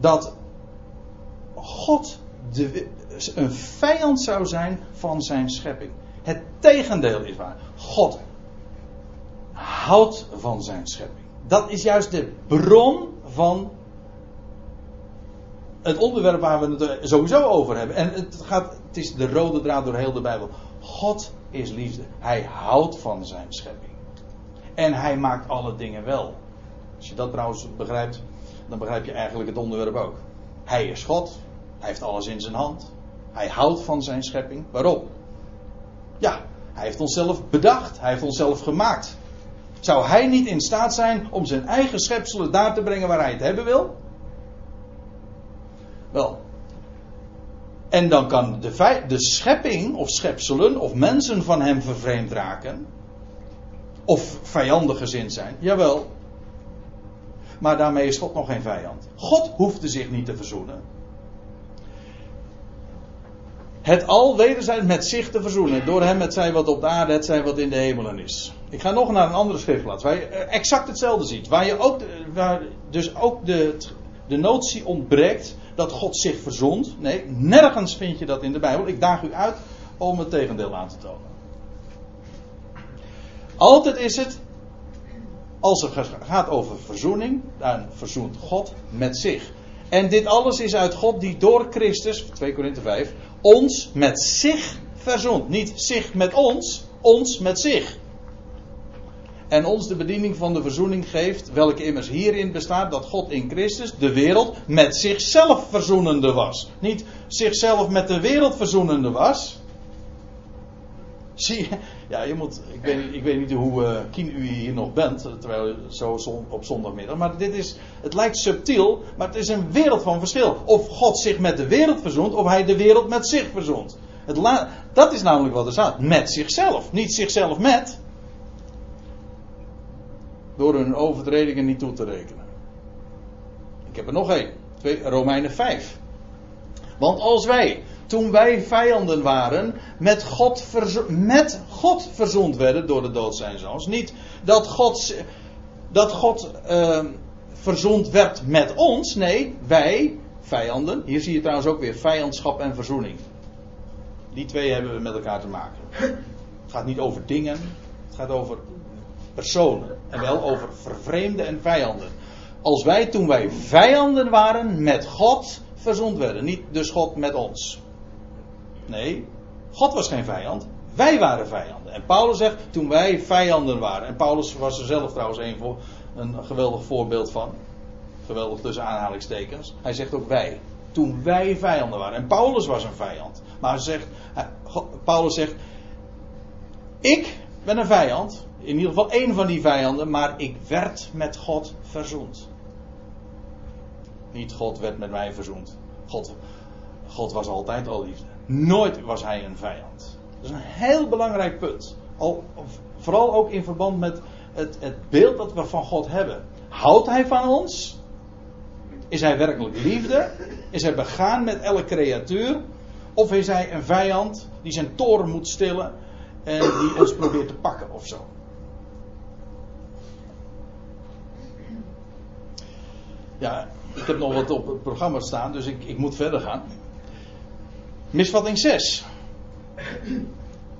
Dat God de, een vijand zou zijn van zijn schepping. Het tegendeel is waar. God houdt van zijn schepping. Dat is juist de bron van het onderwerp waar we het sowieso over hebben. En het, gaat, het is de rode draad door heel de Bijbel. God is liefde. Hij houdt van zijn schepping. En hij maakt alle dingen wel. Als je dat trouwens begrijpt, dan begrijp je eigenlijk het onderwerp ook. Hij is God. Hij heeft alles in zijn hand. Hij houdt van zijn schepping. Waarom? Ja, hij heeft onszelf bedacht. Hij heeft onszelf gemaakt. Zou hij niet in staat zijn om zijn eigen schepselen daar te brengen waar hij het hebben wil? Wel, en dan kan de, de schepping of schepselen of mensen van hem vervreemd raken. Of vijandig gezind zijn. Jawel. Maar daarmee is God nog geen vijand. God hoefde zich niet te verzoenen. Het al wederzijds met zich te verzoenen. Door hem het zij wat op de aarde, het zij wat in de hemelen is. Ik ga nog naar een andere schriftplaats. Waar je exact hetzelfde ziet. Waar je ook, waar dus ook de, de notie ontbreekt dat God zich verzond. Nee, nergens vind je dat in de Bijbel. Ik daag u uit om het tegendeel aan te tonen. Altijd is het, als het gaat over verzoening, dan verzoent God met zich. En dit alles is uit God die door Christus, 2 Korinthe 5, ons met zich verzoent. Niet zich met ons, ons met zich en ons de bediening van de verzoening geeft, welke immers hierin bestaat dat God in Christus de wereld met zichzelf verzoenende was. Niet zichzelf met de wereld verzoenende was. Zie? Ja, je moet. Ik weet, ik weet niet hoe uh, kien u hier nog bent, terwijl zo zon- op zondagmiddag. Maar dit is. Het lijkt subtiel, maar het is een wereld van verschil. Of God zich met de wereld verzoent, of hij de wereld met zich verzoent. Het dat is namelijk wat er staat. Met zichzelf. Niet zichzelf met. Door hun overtredingen niet toe te rekenen. Ik heb er nog één. Romeinen 5. Want als wij, toen wij vijanden waren, met God, verzond werden door de dood zijn zoons. Niet dat God, dat God verzond werd met ons. Nee, wij, vijanden. Hier zie je trouwens ook weer vijandschap en verzoening. Die twee hebben we met elkaar te maken. Het gaat niet over dingen, het gaat over personen. En wel over vervreemden en vijanden. Als wij toen wij vijanden waren met God verzond werden. Niet dus God met ons. Nee, God was geen vijand. Wij waren vijanden. En Paulus zegt toen wij vijanden waren. En Paulus was er zelf trouwens een, voor, een geweldig voorbeeld van. Geweldig tussen aanhalingstekens. Hij zegt ook wij. Toen wij vijanden waren. En Paulus was een vijand. Maar hij zegt, Paulus zegt. Ik ben een vijand. In ieder geval één van die vijanden. Maar ik werd met God verzoend. Niet God werd met mij verzoend. God, God was altijd al liefde. Nooit was hij een vijand. Dat is een heel belangrijk punt. Al, vooral ook in verband met het, het beeld dat we van God hebben. Houdt hij van ons? Is hij werkelijk liefde? Is hij begaan met elke creatuur? Of is hij een vijand die zijn toren moet stillen en die ons probeert te pakken of zo? Ja, ik heb nog wat op het programma staan, dus ik, ik moet verder gaan. Misvatting 6.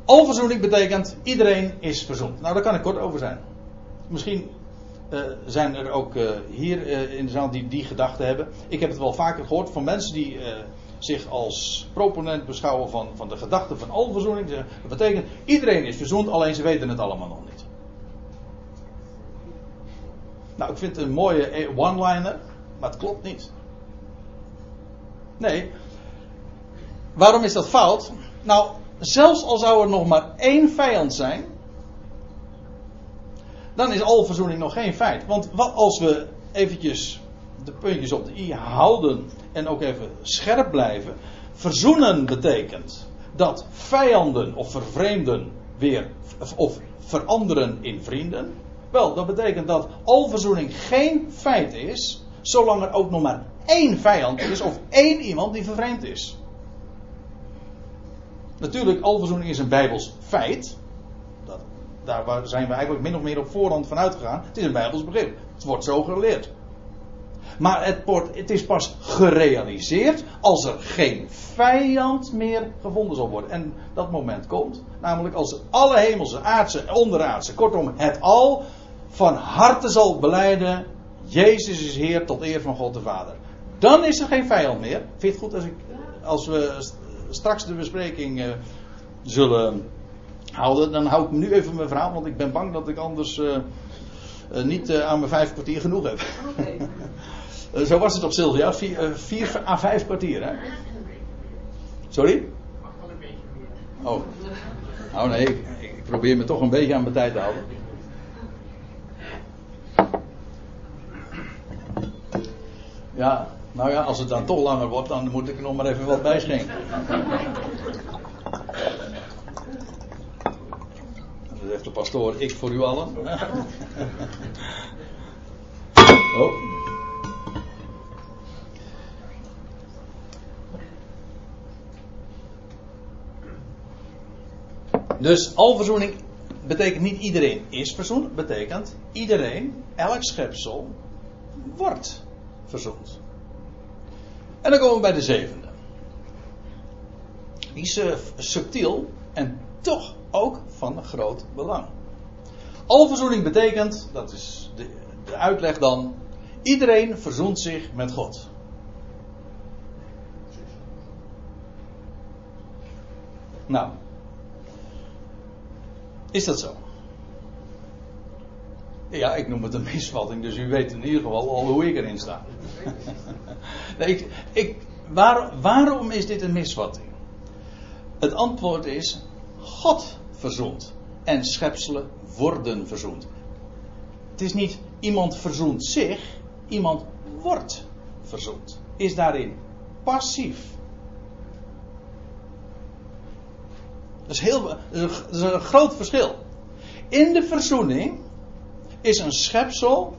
Alverzoening betekent iedereen is verzoend. Nou, daar kan ik kort over zijn. Misschien eh, zijn er ook eh, hier eh, in de zaal die die gedachte hebben. Ik heb het wel vaker gehoord van mensen die zich als proponent beschouwen van, van de gedachte van alverzoening. Dat betekent iedereen is verzoend, alleen ze weten het allemaal nog niet. Nou, ik vind het een mooie one-liner, maar het klopt niet. Nee. Waarom is dat fout? Nou, zelfs al zou er nog maar één vijand zijn, dan is alverzoening nog geen feit. Want wat als we eventjes de puntjes op de i houden en ook even scherp blijven. Verzoenen betekent dat vijanden of vervreemden weer of veranderen in vrienden. Wel, dat betekent dat alverzoening geen feit is, zolang er ook nog maar één vijand is of één iemand die vervreemd is. Natuurlijk, alverzoening is een bijbels feit. Dat, daar zijn we eigenlijk min of meer op voorhand van uitgegaan. Het is een bijbels begrip. Het wordt zo geleerd. Maar het, wordt, het is pas gerealiseerd als er geen vijand meer gevonden zal worden. En dat moment komt, namelijk als alle hemelse, aardse, onderaardse, kortom het al, van harte zal beleiden, Jezus is Heer tot eer van God de Vader. Dan is er geen vijand meer. Vind je het goed als, ik, als we straks de bespreking uh, zullen houden, dan hou ik nu even mijn verhaal, want ik ben bang dat ik anders uh, uh, niet aan mijn vijf kwartier genoeg heb. Okay. Zo was het toch, Sylvia? Vier, vier à vijf kwartier, hè? Sorry? Oh. Oh nee, ik, ik probeer me toch een beetje aan mijn tijd te houden. Ja, nou ja, als het dan toch langer wordt, dan moet ik er nog maar even wat bij schenken. Dat heeft de pastoor, ik voor u allen. Oh. Dus alverzoening betekent niet iedereen is verzoend, betekent iedereen, elk schepsel, wordt verzoend. En dan komen we bij de zevende. Die is uh, subtiel en toch ook van groot belang. Alverzoening betekent, dat is de, de uitleg dan, iedereen verzoent zich met God. Nou, is dat zo? Ja, ik noem het een misvatting, dus u weet in ieder geval al hoe ik erin sta. ik, ik, waar, waarom is dit een misvatting? Het antwoord is: God verzoend. En schepselen worden verzoend. Het is niet iemand verzoent zich, iemand wordt verzoend. Is daarin passief. Dat is, heel, dat is een groot verschil. In de verzoening is een schepsel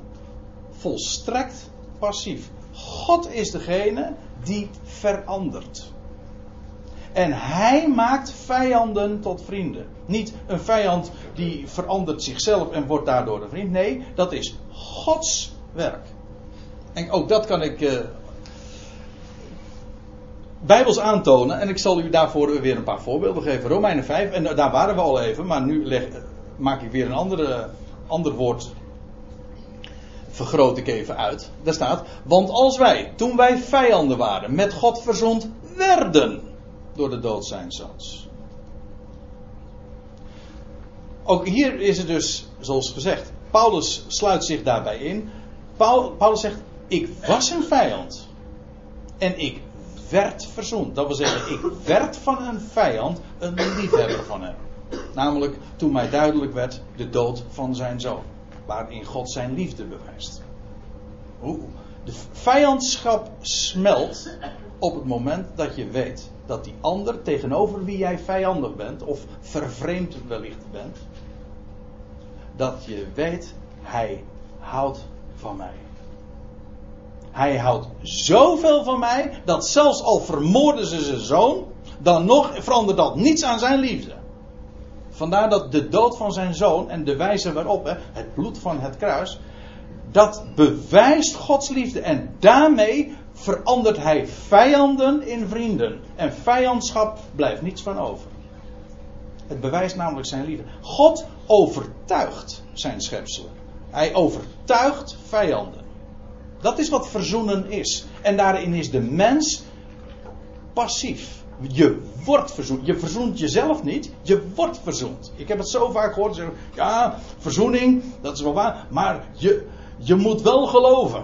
volstrekt passief. God is degene die verandert. En hij maakt vijanden tot vrienden. Niet een vijand die verandert zichzelf en wordt daardoor een vriend. Nee, dat is Gods werk. En ook dat kan ik uh, bijbels aantonen. En ik zal u daarvoor weer een paar voorbeelden geven. Romeinen 5, en daar waren we al even. Maar nu leg, maak ik weer een andere, ander woord vergroot ik even uit. Daar staat, want als wij, toen wij vijanden waren, met God verzond werden door de dood zijn zoons. Ook hier is het dus, zoals gezegd, Paulus sluit zich daarbij in. Paulus zegt, ik was een vijand. En ik werd verzoend. Dat wil zeggen, ik werd van een vijand een liefhebber van hem. Namelijk toen mij duidelijk werd de dood van zijn zoon waarin God zijn liefde bewijst. De vijandschap smelt op het moment dat je weet dat die ander tegenover wie jij vijandig bent, of vervreemd wellicht bent, dat je weet, hij houdt van mij. Hij houdt zoveel van mij dat zelfs al vermoorden ze zijn zoon, dan nog verandert dat niets aan zijn liefde. Vandaar dat de dood van zijn zoon en de wijze waarop, het bloed van het kruis, dat bewijst Gods liefde. En daarmee verandert hij vijanden in vrienden. En vijandschap blijft niets van over. Het bewijst namelijk zijn liefde. God overtuigt zijn schepselen. Hij overtuigt vijanden. Dat is wat verzoenen is. En daarin is de mens passief. Je wordt verzoend. Je verzoent jezelf niet, je wordt verzoend. Ik heb het zo vaak gehoord. Ja, verzoening, dat is wel waar. Maar je, je moet wel geloven.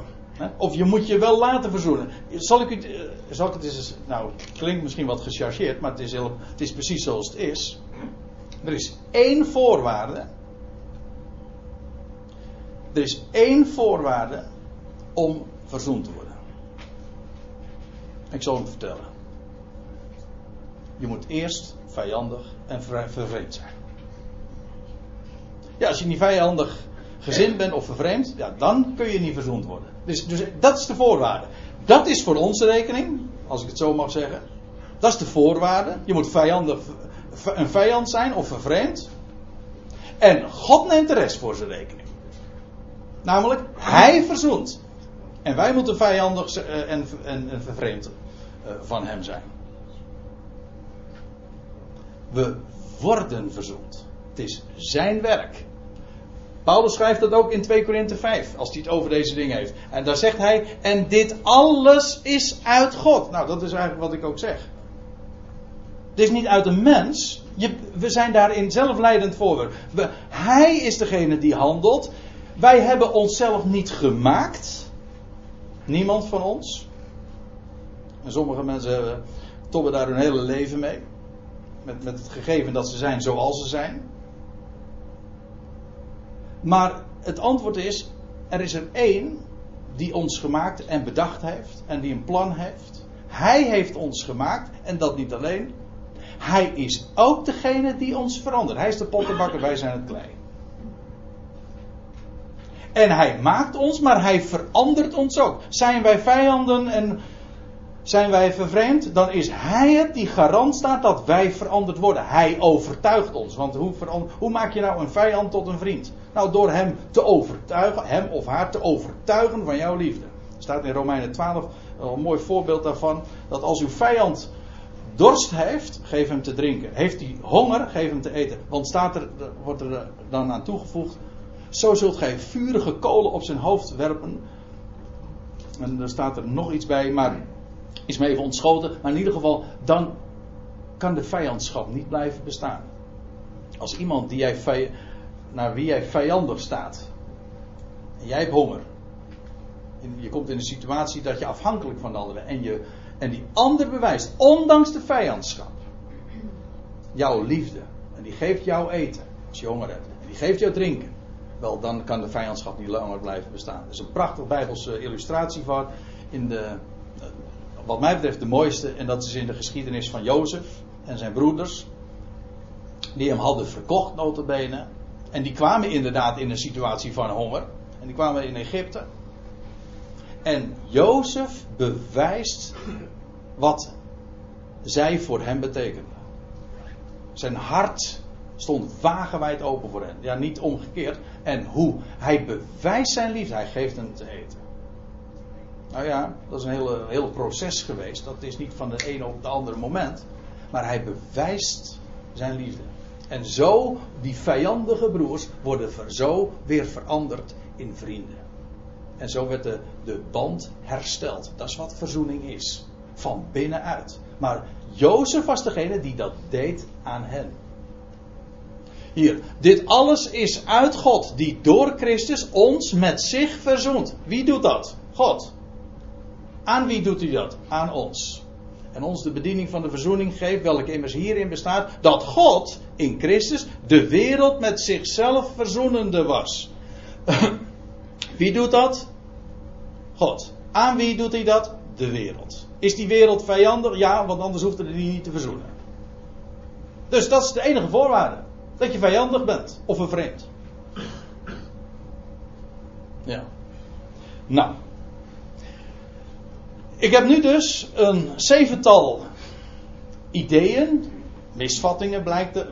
Of je moet je wel laten verzoenen. Zal ik, u, eh, zal ik het. Nou, het klinkt misschien wat gechargeerd, maar het is, heel, het is precies zoals het is. Er is één voorwaarde. Er is één voorwaarde om verzoend te worden. Ik zal hem vertellen. Je moet eerst vijandig en vervreemd zijn. Ja, als je niet vijandig gezind bent of vervreemd, ja, dan kun je niet verzoend worden. Dus, dus dat is de voorwaarde. Dat is voor onze rekening, als ik het zo mag zeggen. Dat is de voorwaarde. Je moet vijandig, een vijand zijn of vervreemd. En God neemt de rest voor zijn rekening. Namelijk, Hij verzoent. En wij moeten vijandig en, en, en vervreemd eh, van Hem zijn. We worden verzoend. Het is zijn werk. Paulus schrijft dat ook in 2 Korinthe 5, als hij het over deze dingen heeft. En daar zegt hij, en dit alles is uit God. Nou, dat is eigenlijk wat ik ook zeg. Het is niet uit een mens. Je, we zijn daarin zelf leidend voor. Hij is degene die handelt. Wij hebben onszelf niet gemaakt. Niemand van ons. En sommige mensen hebben, tobben daar hun hele leven mee. Met, met het gegeven dat ze zijn zoals ze zijn. Maar het antwoord is: er is er één die ons gemaakt en bedacht heeft en die een plan heeft. Hij heeft ons gemaakt en dat niet alleen. Hij is ook degene die ons verandert. Hij is de pottenbakker, wij zijn het klei. En hij maakt ons, maar hij verandert ons ook. Zijn wij vijanden en zijn wij vervreemd, dan is Hij het die garant staat dat wij veranderd worden. Hij overtuigt ons. Want hoe, hoe maak je nou een vijand tot een vriend? Nou, door hem te overtuigen, hem of haar te overtuigen van jouw liefde. Staat in Romeinen 12 een mooi voorbeeld daarvan. Dat als uw vijand dorst heeft, geef hem te drinken. Heeft hij honger, geef hem te eten. Want staat er, wordt er dan aan toegevoegd. Zo zult gij vurige kolen op zijn hoofd werpen. En er staat er nog iets bij, maar is me even ontschoten. Maar in ieder geval, dan kan de vijandschap niet blijven bestaan. Als iemand die jij, naar wie jij vijandig staat. En jij hebt honger. Je komt in een situatie dat je afhankelijk van de andere. En, je, en die ander bewijst, ondanks de vijandschap, jouw liefde. En die geeft jou eten, als je honger hebt. En die geeft jou drinken. Wel, dan kan de vijandschap niet langer blijven bestaan. Er is een prachtig Bijbelse illustratie van. In de, wat mij betreft de mooiste. En dat is in de geschiedenis van Jozef en zijn broeders. Die hem hadden verkocht, notabene. En die kwamen inderdaad in een situatie van honger. En die kwamen in Egypte. En Jozef bewijst wat zij voor hem betekende. Zijn hart stond wagenwijd open voor hen. Ja, niet omgekeerd. En hoe? Hij bewijst zijn liefde. Hij geeft hem te eten. Nou ja, dat is een hele, heel proces geweest. Dat is niet van de ene op het andere moment. Maar hij bewijst zijn liefde. En zo, die vijandige broers worden zo weer veranderd in vrienden. En zo werd de, de band hersteld. Dat is wat verzoening is. Van binnenuit. Maar Jozef was degene die dat deed aan hen. Hier, dit alles is uit God, die door Christus ons met zich verzoent. Wie doet dat? God. Aan wie doet hij dat? Aan ons. En ons de bediening van de verzoening geeft, welke immers hierin bestaat, dat God in Christus de wereld met zichzelf verzoenende was. wie doet dat? God. Aan wie doet hij dat? De wereld. Is die wereld vijandig? Ja, want anders hoeft hij die niet te verzoenen. Dus dat is de enige voorwaarde. Dat je vijandig bent. Of een vreemd. Ja. Nou. Ik heb nu dus een zevental ideeën, misvattingen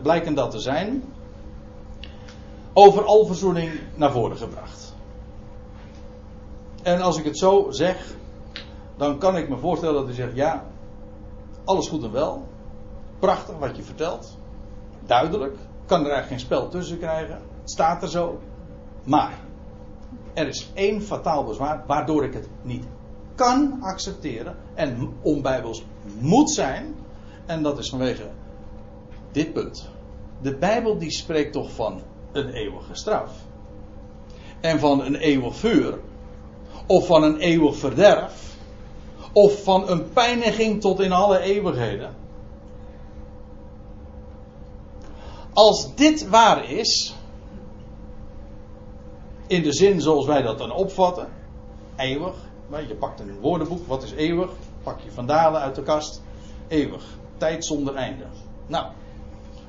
blijken dat te zijn, over alverzoening naar voren gebracht. En als ik het zo zeg, dan kan ik me voorstellen dat u zegt: ja, alles goed en wel. Prachtig wat je vertelt. Duidelijk. Kan er eigenlijk geen spel tussen krijgen. Staat er zo. Maar er is één fataal bezwaar waardoor ik het niet kan accepteren en onbijbels moet zijn. En dat is vanwege dit punt. De Bijbel die spreekt toch van een eeuwige straf. En van een eeuwig vuur. Of van een eeuwig verderf. Of van een pijniging tot in alle eeuwigheden. Als dit waar is, in de zin zoals wij dat dan opvatten, eeuwig, je pakt een woordenboek, wat is eeuwig? Pak je vandalen uit de kast, eeuwig, tijd zonder einde. Nou,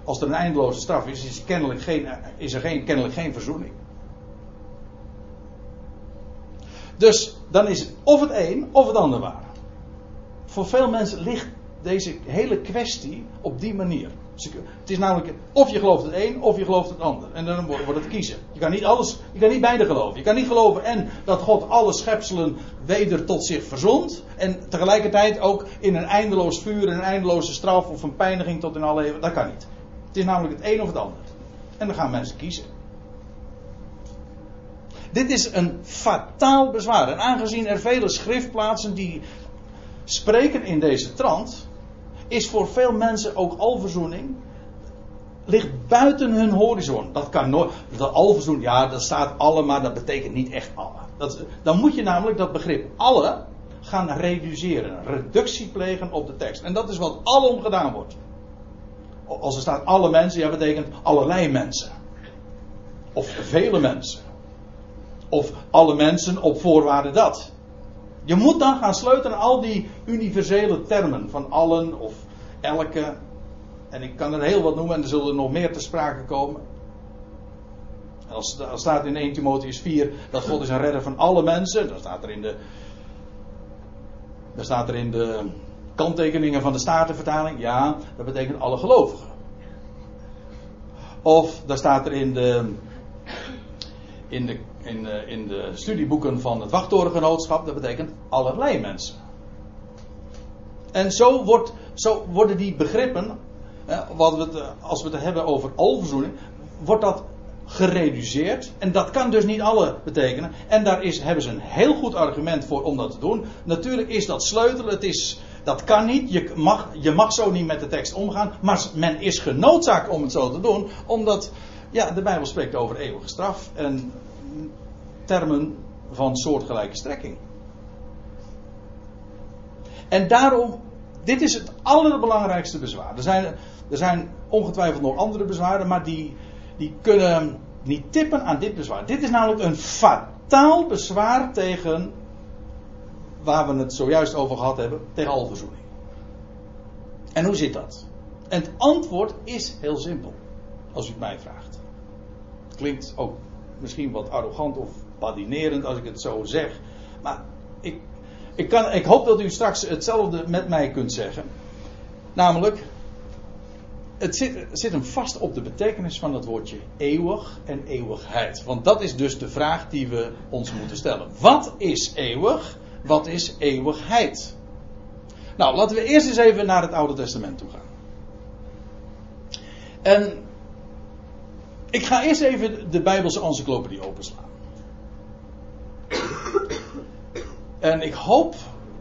als er een eindeloze straf is, is, kennelijk geen, is er geen, kennelijk geen verzoening. Dus dan is het of het een of het ander waar. Voor veel mensen ligt deze hele kwestie op die manier. Het is namelijk of je gelooft het een of je gelooft het ander. En dan wordt het kiezen. Je kan niet alles, je kan niet beide geloven. Je kan niet geloven en dat God alle schepselen weder tot zich verzond. En tegelijkertijd ook in een eindeloos vuur, een eindeloze straf of een pijniging tot in alle Dat kan niet. Het is namelijk het een of het ander. En dan gaan mensen kiezen. Dit is een fataal bezwaar. En aangezien er vele schriftplaatsen die spreken in deze trant, is voor veel mensen ook alverzoening. Ligt buiten hun horizon. Dat kan nooit. De alverzoening, ja, dat staat alle, maar dat betekent niet echt alle. Dat, dan moet je namelijk dat begrip alle gaan reduceren. Reductie plegen op de tekst. En dat is wat alom gedaan wordt. Als er staat alle mensen, ja, betekent allerlei mensen. Of vele mensen. Of alle mensen op voorwaarde dat. Je moet dan gaan sleutelen al die universele termen van allen of elke. En ik kan er heel wat noemen en er zullen nog meer te sprake komen. Als, als staat in 1 Timotheus 4 dat God is een redder van alle mensen, dan staat er in de. Dan staat er in de kanttekeningen van de Statenvertaling, ja, dat betekent alle gelovigen. Of daar staat er in de, in de in, uh, in de studieboeken van het wachttorengenootschap, dat betekent allerlei mensen. En zo, wordt, zo worden die begrippen, eh, wat we het, als we het hebben over alverzoening, wordt dat gereduceerd. En dat kan dus niet alle betekenen. En daar is, hebben ze een heel goed argument voor om dat te doen. Natuurlijk is dat sleutelen, het is, dat kan niet. Je mag, je mag zo niet met de tekst omgaan. Maar men is genoodzaakt om het zo te doen, omdat ja, de Bijbel spreekt over eeuwige straf. En termen van soortgelijke strekking. En daarom, dit is het allerbelangrijkste bezwaar. Er zijn, Er zijn ongetwijfeld nog andere bezwaren, maar die, die kunnen niet tippen aan dit bezwaar. Dit is namelijk een fataal bezwaar tegen waar we het zojuist over gehad hebben, tegen alverzoening. En hoe zit dat? En het antwoord is heel simpel, als u het mij vraagt. Klinkt ook misschien wat arrogant of badinerend als ik het zo zeg, maar ik, ik, kan, ik hoop dat u straks hetzelfde met mij kunt zeggen. Namelijk, het zit, zit hem vast op de betekenis van het woordje eeuwig en eeuwigheid. Want dat is dus de vraag die we ons moeten stellen. Wat is eeuwig? Wat is eeuwigheid? Nou, laten we eerst eens even naar het Oude Testament toe gaan. En ik ga eerst even de Bijbelse encyclopedie openslaan. En ik hoop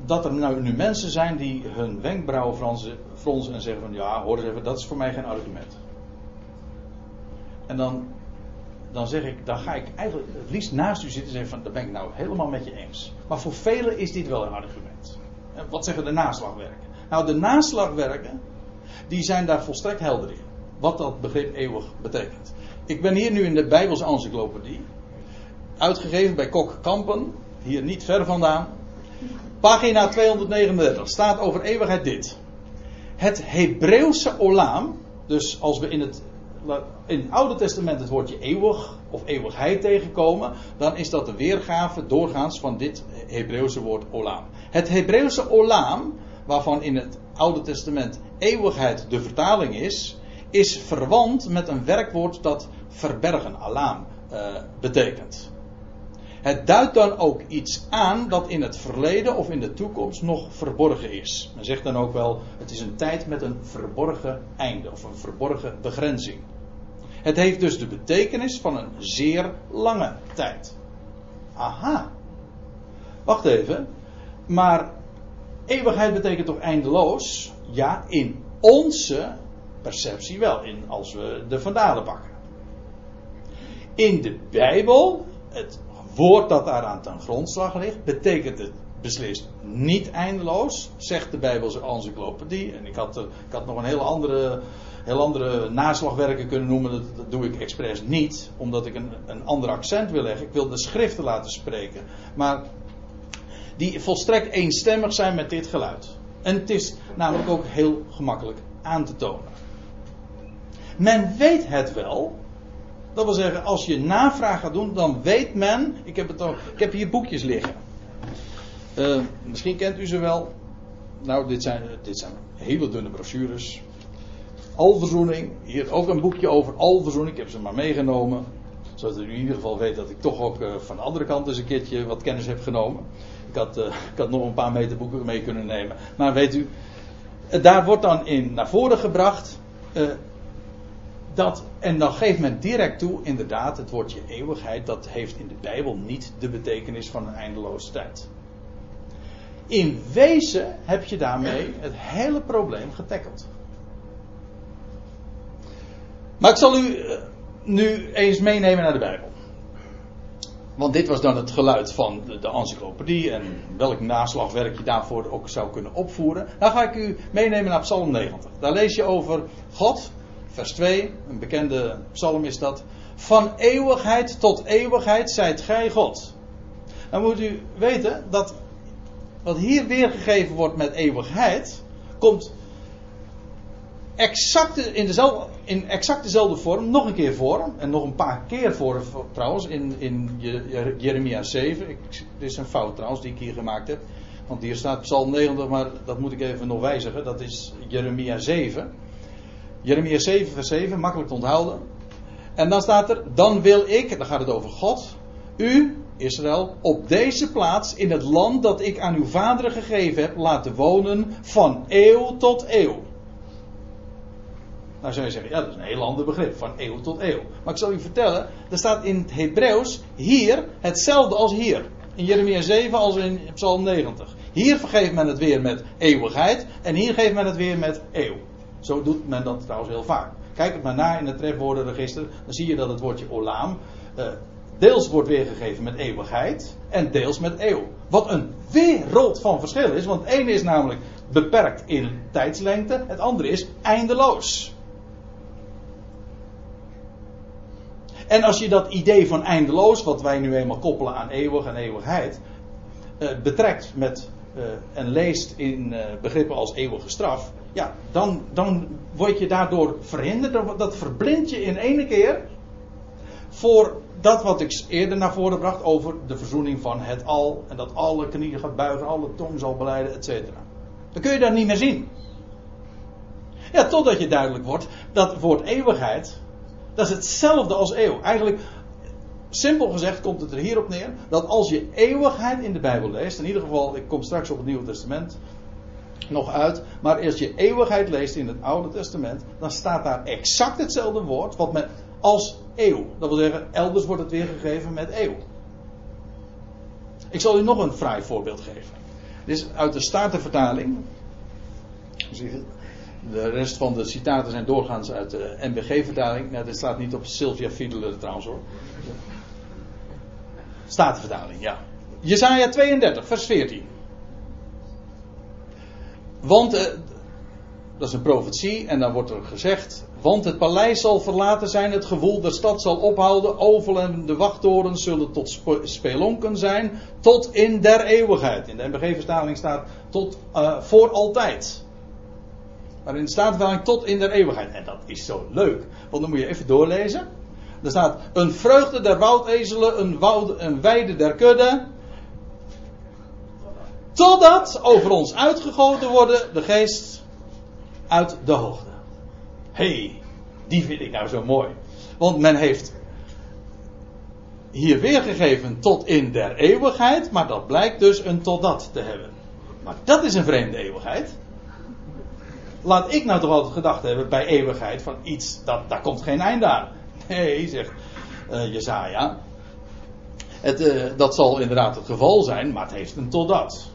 dat er nou nu mensen zijn die hun wenkbrauwen fronsen en zeggen van ja, hoor eens even, dat is voor mij geen argument. En dan, dan zeg ik, dan ga ik eigenlijk het liefst naast u zitten en zeggen van, daar ben ik nou helemaal met je eens. Maar voor velen is dit wel een argument. En wat zeggen de naslagwerken? Nou, de naslagwerken, die zijn daar volstrekt helder in. Wat dat begrip eeuwig betekent. Ik ben hier nu in de Bijbelse encyclopedie. Uitgegeven bij Kok Kampen. Hier niet ver vandaan. Pagina 239 staat over eeuwigheid dit. Het Hebreeuwse olam, dus als we in het, in het Oude Testament het woordje eeuwig of eeuwigheid tegenkomen, dan is dat de weergave doorgaans van dit Hebreeuwse woord olam. Het Hebreeuwse olam, waarvan in het Oude Testament eeuwigheid de vertaling is, is verwant met een werkwoord dat verbergen, alam, uh, betekent. Het duidt dan ook iets aan dat in het verleden of in de toekomst nog verborgen is. Men zegt dan ook wel, het is een tijd met een verborgen einde of een verborgen begrenzing. Het heeft dus de betekenis van een zeer lange tijd. Aha. Wacht even. Maar eeuwigheid betekent toch eindeloos? Ja, in onze perceptie wel. In, als we de vandalen pakken. In de Bijbel, het woord dat daaraan ten grondslag ligt, betekent het beslist niet eindeloos, zegt de Bijbelse encyclopedie. En ik had, ik had nog een hele andere, heel andere naslagwerken kunnen noemen, dat, dat, doe ik expres niet, omdat ik een, een ander accent wil leggen. Ik wil de schriften laten spreken, maar die volstrekt eenstemmig zijn met dit geluid. En het is namelijk ook heel gemakkelijk aan te tonen. Men weet het wel, dat wil zeggen, als je navraag gaat doen, dan weet men. Ik heb, het ik heb hier boekjes liggen. Uh, misschien kent u ze wel. Nou, dit zijn, dit zijn hele dunne brochures. Alverzoening. Hier ook een boekje over alverzoening. Ik heb ze maar meegenomen. Zodat u in ieder geval weet dat ik toch ook uh, van de andere kant eens een keertje wat kennis heb genomen. Ik had, ik had nog een paar meter boeken mee kunnen nemen. Maar weet u, daar wordt dan in naar voren gebracht dat, en dan geeft men direct toe, inderdaad, het woordje eeuwigheid, dat heeft in de Bijbel niet de betekenis van een eindeloze tijd. In wezen heb je daarmee het hele probleem getackeld. Maar ik zal u eh, nu eens meenemen naar de Bijbel. Want dit was dan het geluid van de, de encyclopedie en welk naslagwerk je daarvoor ook zou kunnen opvoeren. Dan ga ik u meenemen naar Psalm 90. Daar lees je over God vers 2, een bekende psalm is dat. Van eeuwigheid tot eeuwigheid zijt gij God. Dan moet u weten dat wat hier weergegeven wordt met eeuwigheid, komt exact in, dezelfde, in exact dezelfde vorm nog een keer voor. En nog een paar keer voor trouwens in, in Jeremia 7. Ik, dit is een fout trouwens die ik hier gemaakt heb. Want hier staat Psalm 90, maar dat moet ik even nog wijzigen. Dat is Jeremia 7. Jeremia 7, vers 7, makkelijk te onthouden. En dan staat er: Dan wil ik, dan gaat het over God, u, Israël, op deze plaats in het land dat ik aan uw vaderen gegeven heb, laten wonen van eeuw tot eeuw. Nou zou je zeggen, ja, dat is een heel ander begrip, van eeuw tot eeuw. Maar ik zal u vertellen, er staat in het Hebreeuws hier hetzelfde als hier. In Jeremia 7 als in Psalm 90. Hier vergeeft men het weer met eeuwigheid en hier geeft men het weer met eeuw. Zo doet men dat trouwens heel vaak. Kijk het maar na in het trefwoordenregister. Dan zie je dat het woordje olaam eh, deels wordt weergegeven met eeuwigheid en deels met eeuw. Wat een wereld van verschil is. Want het ene is namelijk beperkt in tijdslengte. Het andere is eindeloos. En als je dat idee van eindeloos, wat wij nu eenmaal koppelen aan eeuwig en eeuwigheid, eh, betrekt met, eh, en leest in begrippen als eeuwige straf, ja, dan, dan word je daardoor verhinderd. Dat, verblindt je in ene keer voor dat wat ik eerder naar voren bracht over de verzoening van het al. En dat alle knieën gaat buigen, alle tong zal beleiden, et cetera. Dan kun je dat niet meer zien. Ja, totdat je duidelijk wordt dat woord eeuwigheid, dat is hetzelfde als eeuw. Eigenlijk, simpel gezegd komt het er hierop neer, dat als je eeuwigheid in de Bijbel leest, in ieder geval, ik kom straks op het Nieuwe Testament nog uit, maar als je eeuwigheid leest in het Oude Testament, dan staat daar exact hetzelfde woord, wat men als eeuw. Dat wil zeggen, elders wordt het weergegeven met eeuw. Ik zal u nog een fraai voorbeeld geven. Dit is uit de Statenvertaling. De rest van de citaten zijn doorgaans uit de NBG-vertaling. Nou, dit staat niet op Sylvia Fiedler trouwens hoor. Statenvertaling, ja. Jesaja 32, vers 14. Want, uh, dat is een profetie, en dan wordt er gezegd: Want het paleis zal verlaten zijn, het gewoel der stad zal ophouden, ovel en de wachttorens zullen tot spelonken zijn, tot in der eeuwigheid. In de NBG-vertaling staat tot uh, voor altijd. Maar in de Statenvertaling tot in der eeuwigheid. En dat is zo leuk, want dan moet je even doorlezen. Er staat: Een vreugde der woudezelen, een, woud, een weide der kudde. Totdat over ons uitgegoten worden de geest uit de hoogte. hey, die vind ik nou zo mooi. Want men heeft hier weergegeven tot in der eeuwigheid, maar dat blijkt dus een totdat te hebben. Maar dat is een vreemde eeuwigheid. Laat ik nou toch altijd gedacht hebben bij eeuwigheid van iets, dat, daar komt geen einde aan. Nee, zegt uh, Jezaja. Het, uh, dat zal inderdaad het geval zijn, maar het heeft een totdat.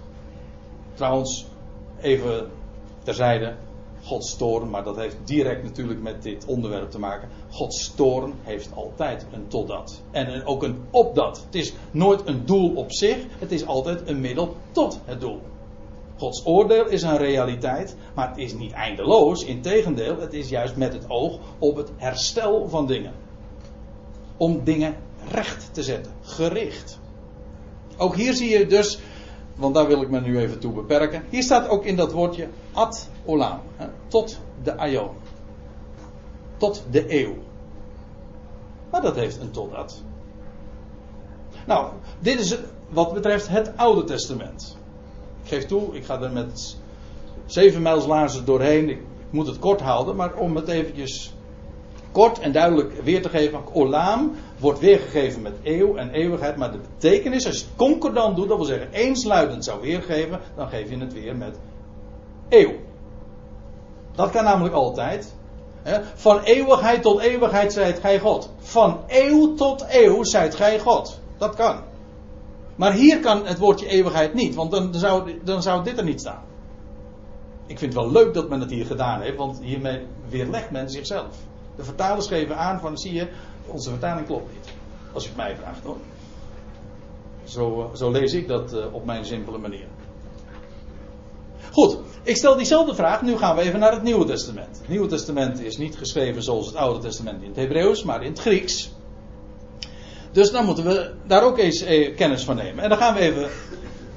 Trouwens, even terzijde, Gods toorn, maar dat heeft direct natuurlijk met dit onderwerp te maken. Gods toorn heeft altijd een totdat. En ook een opdat. Het is nooit een doel op zich, het is altijd een middel tot het doel. Gods oordeel is een realiteit, maar het is niet eindeloos. Integendeel, het is juist met het oog op het herstel van dingen. Om dingen recht te zetten, gericht. Ook hier zie je dus want daar wil ik me nu even toe beperken. Hier staat ook in dat woordje ad olam, hè, tot de aion. Tot de eeuw. Maar dat heeft een totdat. Nou, dit is wat betreft het Oude Testament. Ik geef toe, ik ga er met zeven mijls doorheen. Ik moet het kort houden, maar om het eventjes kort en duidelijk weer te geven. Olam wordt weergegeven met eeuw en eeuwigheid. Maar de betekenis, als je het concordant doet, dat wil zeggen eensluidend zou weergeven, dan geef je het weer met eeuw. Dat kan namelijk altijd. Van eeuwigheid tot eeuwigheid zijt gij God. Van eeuw tot eeuw zijt gij God. Dat kan. Maar hier kan het woordje eeuwigheid niet, want dan zou, dan zou dit er niet staan. Ik vind het wel leuk dat men het hier gedaan heeft, want hiermee weerlegt men zichzelf. De vertalers geven aan van, zie je, onze vertaling klopt niet. Als je het mij vraagt hoor. Zo, eh, zo lees ik dat uh, op mijn simpele manier. Goed, ik stel diezelfde vraag. Nu gaan we even naar het Nieuwe Testament. Het Nieuwe Testament is niet geschreven zoals het Oude Testament in het Hebreeuws, maar in het Grieks. Dus dan moeten we daar ook eens eh, kennis van nemen. En dan gaan we even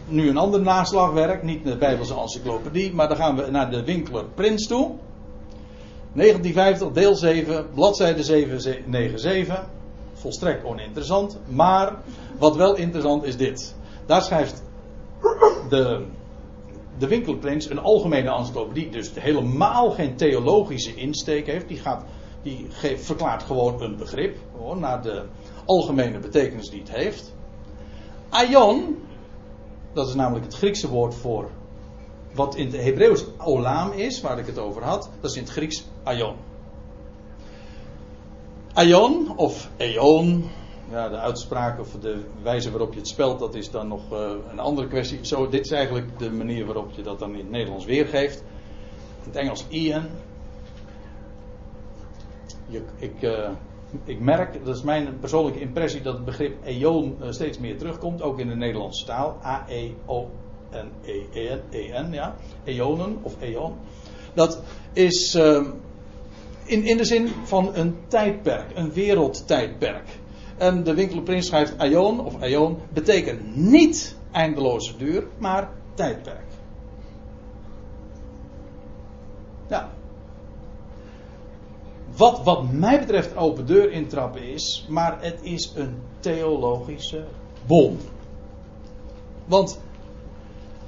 nu een ander naslagwerk, niet de Bijbelse encyclopedie, maar dan gaan we naar de Winkler Prins toe. 1950, deel 7, bladzijde 797. Volstrekt oninteressant. Maar wat wel interessant is dit. Daar schrijft de, de winkelprins een algemene encyclopedie, dus helemaal geen theologische insteek heeft. Die, gaat, die geeft, verklaart gewoon een begrip, hoor, naar de algemene betekenis die het heeft. Aion, dat is namelijk het Griekse woord voor wat in het Hebreeuws olam is, waar ik het over had, dat is in het Grieks aion. Aion of eon, ja, de uitspraak of de wijze waarop je het spelt, dat is dan nog uh, een andere kwestie. Zo, dit is eigenlijk de manier waarop je dat dan in het Nederlands weergeeft. In het Engels Ian. Je, ik, uh, ik merk, dat is mijn persoonlijke impressie, dat het begrip eon uh, steeds meer terugkomt, ook in de Nederlandse taal. A-E-O en E-N, e ja. Eonen of eon. Dat is uh, in, in de zin van een tijdperk, een wereldtijdperk. En de winkelprins schrijft aion of aion betekent niet eindeloze duur, maar tijdperk. Ja. Wat, wat mij betreft open deur intrappen is, maar het is een theologische bom. Want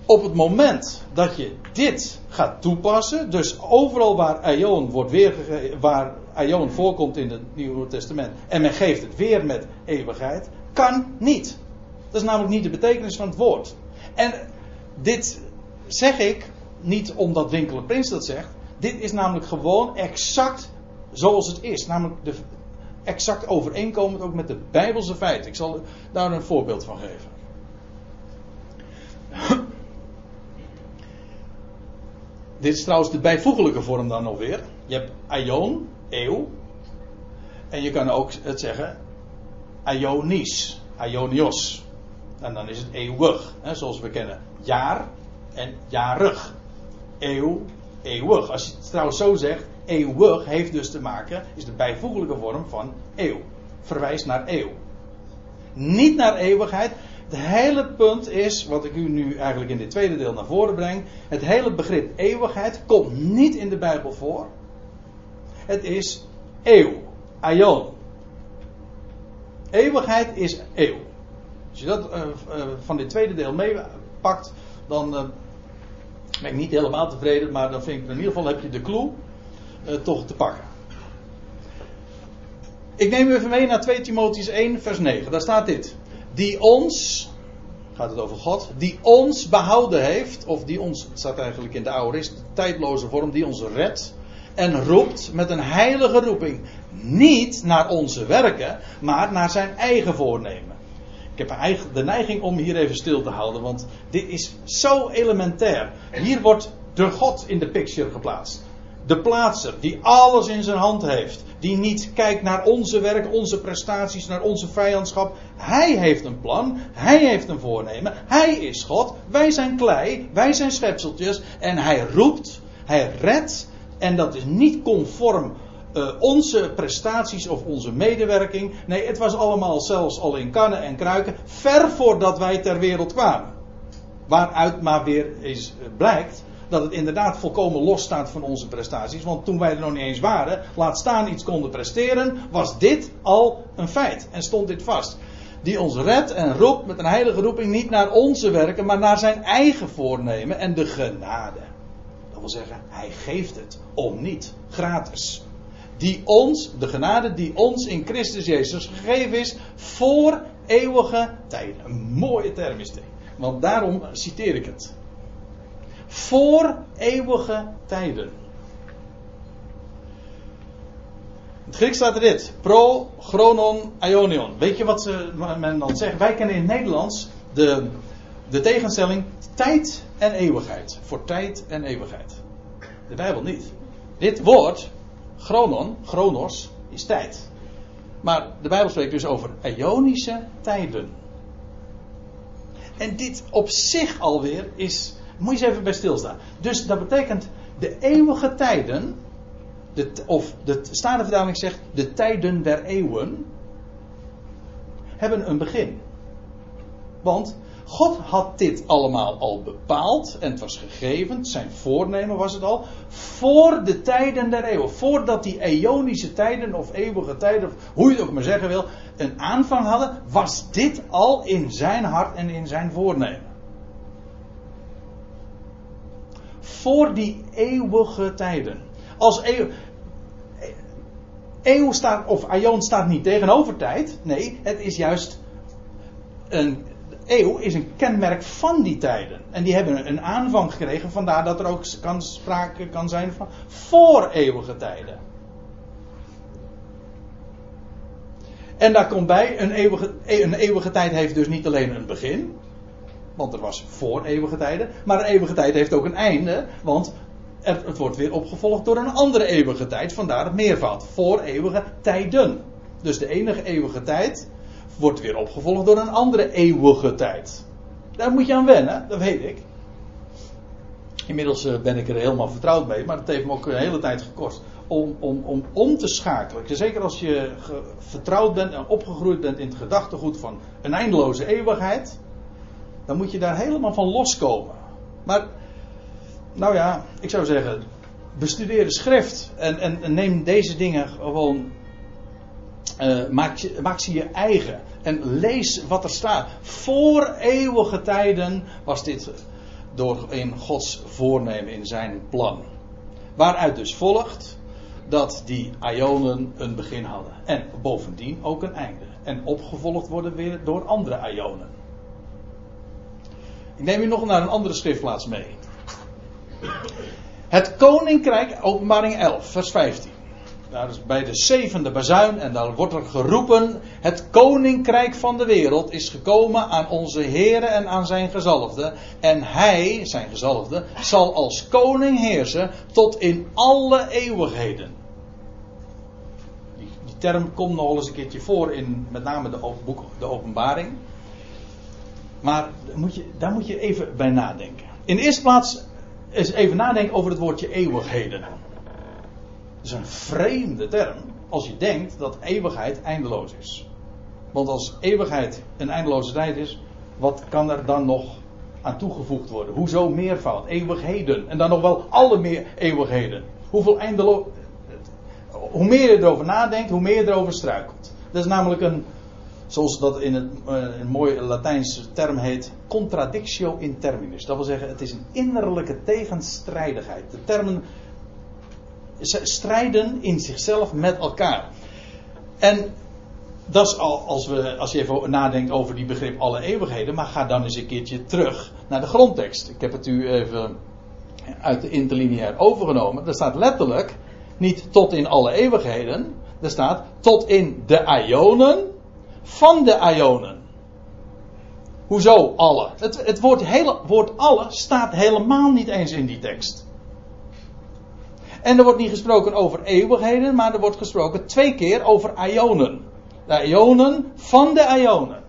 op het moment dat je dit gaat toepassen, dus overal waar Aion wordt weergegeven, waar Aion voorkomt in het Nieuwe Testament, en men geeft het weer met eeuwigheid, kan niet. Dat is namelijk niet de betekenis van het woord. En dit zeg ik niet omdat Winkeler Prins dat zegt. Dit is namelijk gewoon exact zoals het is. Namelijk de, exact overeenkomend ook met de Bijbelse feiten. Ik zal daar een voorbeeld van geven. Dit is trouwens de bijvoeglijke vorm dan alweer. Je hebt aion, eeuw. En je kan ook het zeggen aionies, aionios. En dan is het eeuwig, hè, zoals we kennen. Jaar en jarig. Eeuw, eeuwig. Als je het trouwens zo zegt, eeuwig heeft dus te maken, is de bijvoeglijke vorm van eeuw. Verwijst naar eeuw. Niet naar eeuwigheid. Het hele punt is, wat ik u nu eigenlijk in dit tweede deel naar voren breng. Het hele begrip eeuwigheid komt niet in de Bijbel voor. Het is eeuw. Aion. Eeuwigheid is eeuw. Als je dat uh, uh, van dit tweede deel meepakt, dan uh, ben ik niet helemaal tevreden, maar dan vind ik in ieder geval heb je de clue toch te pakken. Ik neem u even mee naar 2 Timotheus 1, vers 9. Daar staat dit. Die ons, gaat het over God, die ons behouden heeft, of die ons, het staat eigenlijk in de aorist, tijdloze vorm, die ons redt en roept met een heilige roeping. Niet naar onze werken, maar naar zijn eigen voornemen. Ik heb de neiging om hier even stil te houden, want dit is zo elementair. Hier wordt de God in de picture geplaatst. De plaatser die alles in zijn hand heeft. Die niet kijkt naar onze werk, onze prestaties, naar onze vijandschap. Hij heeft een plan. Hij heeft een voornemen. Hij is God. Wij zijn klei. Wij zijn schepseltjes. En hij roept. Hij redt. En dat is niet conform uh, onze prestaties of onze medewerking. Nee, het was allemaal zelfs al in kannen en kruiken. Ver voordat wij ter wereld kwamen. Waaruit maar weer is, uh, blijkt dat het inderdaad volkomen los staat van onze prestaties. Want toen wij er nog niet eens waren, laat staan iets konden presteren, was dit al een feit. En stond dit vast. Die ons redt en roept met een heilige roeping niet naar onze werken, maar naar zijn eigen voornemen en de genade. Dat wil zeggen, hij geeft het om niet, gratis. Die ons, de genade die ons in Christus Jezus gegeven is voor eeuwige tijden. Een mooie term is dit. Want daarom citeer ik het voor eeuwige tijden. In het Grieks staat er dit: pro, chronon, ionion. Weet je wat ze, men dan zegt? Wij kennen in het Nederlands de, de tegenstelling tijd en eeuwigheid. Voor tijd en eeuwigheid. De Bijbel niet. Dit woord, chronon, chronos, is tijd. Maar de Bijbel spreekt dus over ionische tijden. En dit op zich alweer is moet je eens even bij stilstaan. Dus dat betekent de eeuwige tijden, de, of de Statenverdaling zegt de tijden der eeuwen, hebben een begin. Want God had dit allemaal al bepaald en het was gegeven, zijn voornemen was het al, voor de tijden der eeuwen. Voordat die eonische tijden of eeuwige tijden, of hoe je het ook maar zeggen wil, een aanvang hadden, was dit al in zijn hart en in zijn voornemen. Voor die eeuwige tijden. Als eeuw, eeuw staat, of aion staat niet tegenover tijd. Nee, het is juist een eeuw is een kenmerk van die tijden. En die hebben een aanvang gekregen, vandaar dat er ook kan, sprake kan zijn van voor eeuwige tijden. En daar komt bij, een eeuwige, een eeuwige tijd heeft dus niet alleen een begin, want er was voor eeuwige tijden. Maar een eeuwige tijd heeft ook een einde. Want het wordt weer opgevolgd door een andere eeuwige tijd. Vandaar het meervoud. Voor eeuwige tijden. Dus de enige eeuwige tijd wordt weer opgevolgd door een andere eeuwige tijd. Daar moet je aan wennen, dat weet ik. Inmiddels eh, ben ik er helemaal vertrouwd mee, maar het heeft me ook een hele tijd gekost om, om, om om te schakelen. Zeker als je vertrouwd bent en opgegroeid bent in het gedachtegoed van een eindeloze eeuwigheid. Dan moet je daar helemaal van loskomen. Maar, nou ja, ik zou zeggen, bestudeer de schrift. En, en, neem deze dingen gewoon. Uh, maak, maak ze je eigen. En lees wat er staat. Voor eeuwige tijden was dit door in Gods voornemen in zijn plan. Waaruit dus volgt dat die ionen een begin hadden. En bovendien ook een einde. En opgevolgd worden weer door andere ionen. Ik neem u nog naar een andere schriftplaats mee. Het koninkrijk, openbaring 11, vers 15. Daar is bij de zevende bazuin en daar wordt er geroepen: Het koninkrijk van de wereld is gekomen aan onze Heer en aan zijn gezalfde. En hij, zijn gezalfde, zal als koning heersen tot in alle eeuwigheden. Die, die term komt nog eens een keertje voor in met name de boek De Openbaring. Maar moet je, daar moet je even bij nadenken. In de eerste plaats eens even nadenken over het woordje eeuwigheden. Dat is een vreemde term als je denkt dat eeuwigheid eindeloos is. Want als eeuwigheid een eindeloze tijd is, wat kan er dan nog aan toegevoegd worden? Hoezo meervoud? Eeuwigheden. En dan nog wel alle meer eeuwigheden. Hoeveel eindeloos. Hoe meer je erover nadenkt, hoe meer je erover struikelt. Dat is namelijk een, zoals dat in het, eh, een mooie Latijnse term heet, contradictio in terminus. Dat wil zeggen, het is een innerlijke tegenstrijdigheid. De termen strijden in zichzelf met elkaar. En dat is al, als, we, als je even nadenkt over die begrip alle eeuwigheden, maar ga dan eens een keertje terug naar de grondtekst. Ik heb het u even uit de interlineair overgenomen. Er staat letterlijk niet tot in alle eeuwigheden, er staat tot in de ionen van de ionen. Hoezo alle? Het, het woord, hele, woord alle staat helemaal niet eens in die tekst. En er wordt niet gesproken over eeuwigheden, maar er wordt gesproken twee keer over ionen. De ionen van de ionen.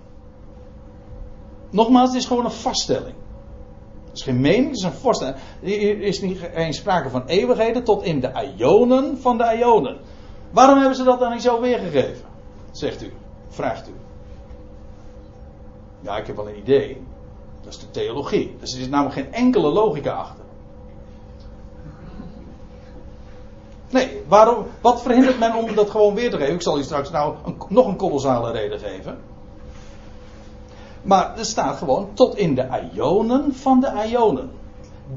Nogmaals, het is gewoon een vaststelling. Het is geen mening, het is een. Er is niet geen sprake van eeuwigheden tot in de ionen van de ionen. Waarom hebben ze dat dan niet zo weergegeven? Zegt u, vraagt u. Ja, ik heb wel een idee. Dat is de theologie. Dus er is namelijk geen enkele logica achter. Nee, waarom, wat verhindert men om dat gewoon weer te geven? Ik zal je straks nou nog een kolossale reden geven. Maar er staat gewoon tot in de ionen van de ionen.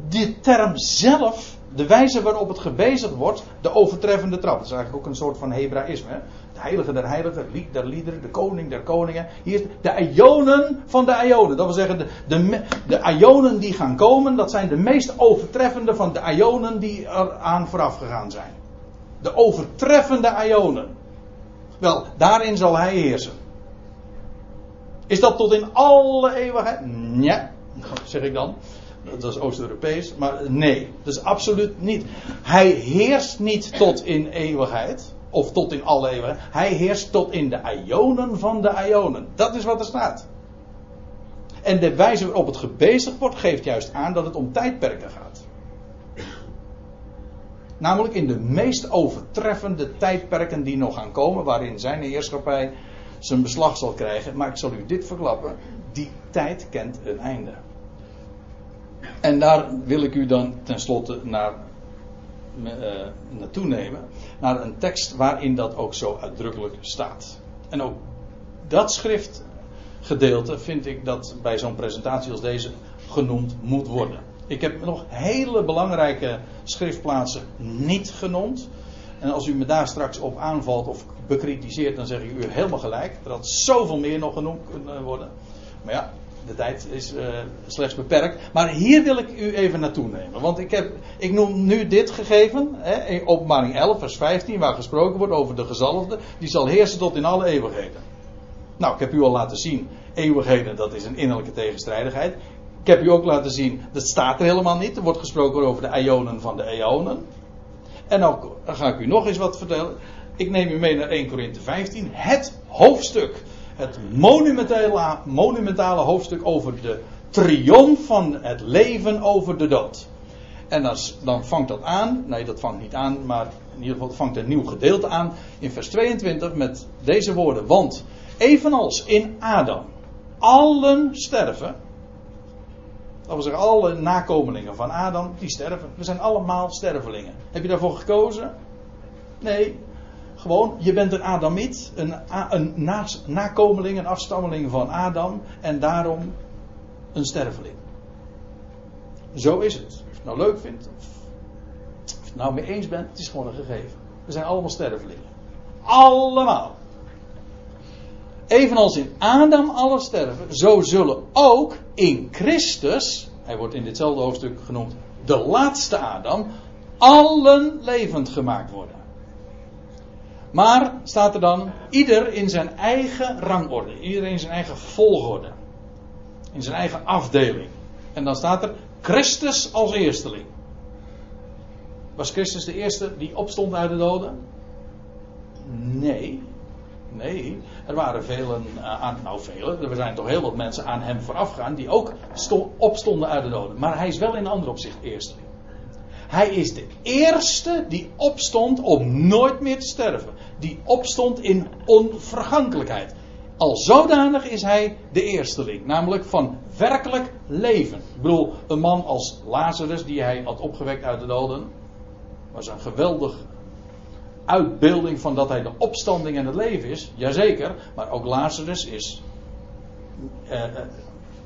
Die term zelf, de wijze waarop het gebezigd wordt, de overtreffende trap. Dat is eigenlijk ook een soort van Hebraïsme. De heilige der heiligen, lied der liederen, de koning der koningen. Hier de ionen van de ionen. Dat wil zeggen, de, de, de ionen die gaan komen, dat zijn de meest overtreffende van de ionen die er aan vooraf gegaan zijn. De overtreffende Ionen. Wel, daarin zal hij heersen. Is dat tot in alle eeuwigheid? Nee, zeg ik dan. Dat is Oost-Europees, maar nee, dat is absoluut niet. Hij heerst niet tot in eeuwigheid, of tot in alle eeuwigheid. Hij heerst tot in de Ionen van de Ionen. Dat is wat er staat. En de wijze waarop het gebezigd wordt, geeft juist aan dat het om tijdperken gaat. Namelijk in de meest overtreffende tijdperken die nog gaan komen, waarin zijn heerschappij zijn beslag zal krijgen. Maar ik zal u dit verklappen: die tijd kent een einde. En daar wil ik u dan tenslotte naar, uh, naartoe nemen. Naar een tekst waarin dat ook zo uitdrukkelijk staat. En ook dat schriftgedeelte vind ik dat bij zo'n presentatie als deze genoemd moet worden. Ik heb nog hele belangrijke schriftplaatsen niet genoemd. En als u me daar straks op aanvalt of bekritiseert, dan zeg ik u helemaal gelijk. Er had zoveel meer nog genoemd kunnen worden. Maar ja, de tijd is uh, slechts beperkt. Maar hier wil ik u even naartoe nemen. Want ik, heb, ik noem nu dit gegeven, hè, in openbaring 11, vers 15, waar gesproken wordt over de gezalfde. Die zal heersen tot in alle eeuwigheden. Nou, ik heb u al laten zien, eeuwigheden, dat is een innerlijke tegenstrijdigheid. Ik heb u ook laten zien, dat staat er helemaal niet. Er wordt gesproken over de ionen van de eonen. En dan ga ik u nog eens wat vertellen. Ik neem u mee naar 1 Korinthe 15. Het hoofdstuk. Het monumentale, monumentale hoofdstuk over de triomf van het leven over de dood. En dan, dan vangt dat aan. Nee, dat vangt niet aan, maar in ieder geval vangt een nieuw gedeelte aan. In vers 22 met deze woorden. Want evenals in Adam allen sterven. Dat wil zeggen, alle nakomelingen van Adam, die sterven. We zijn allemaal stervelingen. Heb je daarvoor gekozen? Nee. Gewoon, je bent een Adamiet, een, een nakomeling, een afstammeling van Adam. En daarom een sterveling. Zo is het. Of je het nou leuk vindt, of, of je het nou mee eens bent, het is gewoon een gegeven. We zijn allemaal stervelingen. Allemaal. Evenals in Adam alle sterven, zo zullen ook in Christus, hij wordt in ditzelfde hoofdstuk genoemd, de laatste Adam, allen levend gemaakt worden. Maar staat er dan, ieder in zijn eigen rangorde, ieder in zijn eigen volgorde, in zijn eigen afdeling. En dan staat er Christus als eersteling. Was Christus de eerste die opstond uit de doden? Nee. Nee, er waren velen eh, aan, nou velen, er zijn toch heel wat mensen aan hem voorafgegaan die ook opstonden uit de doden. Maar hij is wel in een ander opzicht eersteling. Hij is de eerste die opstond om nooit meer te sterven. Die opstond in onvergankelijkheid. Al zodanig is hij de eersteling, namelijk van werkelijk leven. Ik bedoel, een man als Lazarus, die hij had opgewekt uit de doden, was een geweldig uitbeelding van dat hij de opstanding en het leven is. Jazeker, maar ook Lazarus is eh, eh,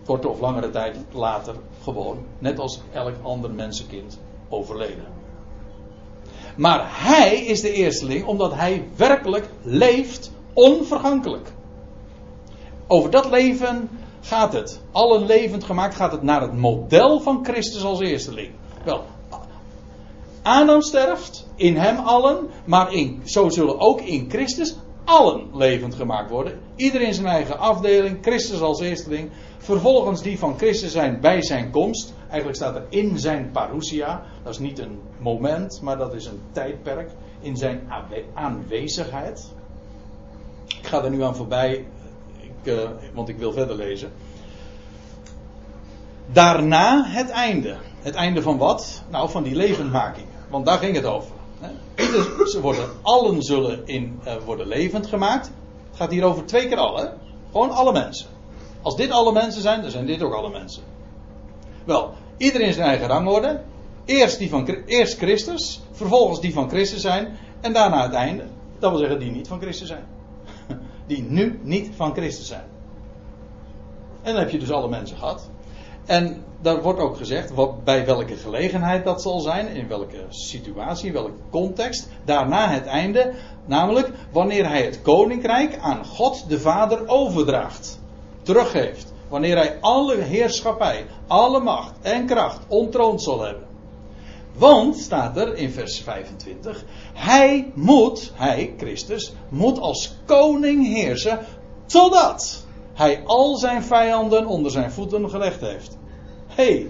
korte of langere tijd later gewoon, net als elk ander mensenkind, overleden. Maar hij is de eersteling omdat hij werkelijk leeft onvergankelijk. Over dat leven gaat het. Allen levend gemaakt gaat het naar het model van Christus als eersteling. Wel, Adam sterft, in hem allen, maar zo zullen ook in Christus allen levend gemaakt worden. Iedereen zijn eigen afdeling, Christus als eersteling. Vervolgens die van Christus zijn bij zijn komst. Eigenlijk staat er in zijn parousia. Dat is niet een moment, maar dat is een tijdperk. In zijn aanwezigheid. Ik ga er nu aan voorbij, ik, uh, want ik wil verder lezen. Daarna het einde. Het einde van wat? Nou, van die levendmaking. Want daar ging het over. Ieder, worden, allen zullen in, uh, worden levend gemaakt. Het gaat hier over twee keer alle. Gewoon alle mensen. Als dit alle mensen zijn, dan zijn dit ook alle mensen. Wel, iedereen zijn eigen rangorde. Eerst, die van, eerst Christus, vervolgens die van Christus zijn. En daarna het einde. Dat wil zeggen die niet van Christus zijn. Die nu niet van Christus zijn. En dan heb je dus alle mensen gehad. En daar wordt ook gezegd wat, bij welke gelegenheid dat zal zijn, in welke situatie, welke context. Daarna het einde, namelijk wanneer hij het koninkrijk aan God de Vader overdraagt, teruggeeft. Wanneer hij alle heerschappij, alle macht en kracht ontroond zal hebben. Want, staat er in vers 25, hij moet, hij, Christus, moet als koning heersen totdat hij al zijn vijanden onder zijn voeten gelegd heeft hey,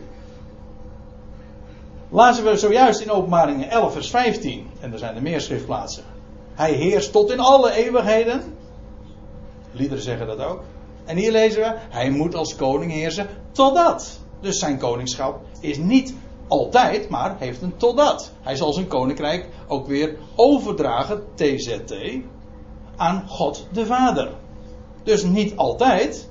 lazen we zojuist in openbaringen 11 vers 15, en er zijn er meer schriftplaatsen. Hij heerst tot in alle eeuwigheden. Liederen zeggen dat ook. En hier lezen we, hij moet als koning heersen totdat. Dus zijn koningschap is niet altijd, maar heeft een totdat. Hij zal zijn koninkrijk ook weer overdragen, TZT, aan God de Vader. Dus niet altijd,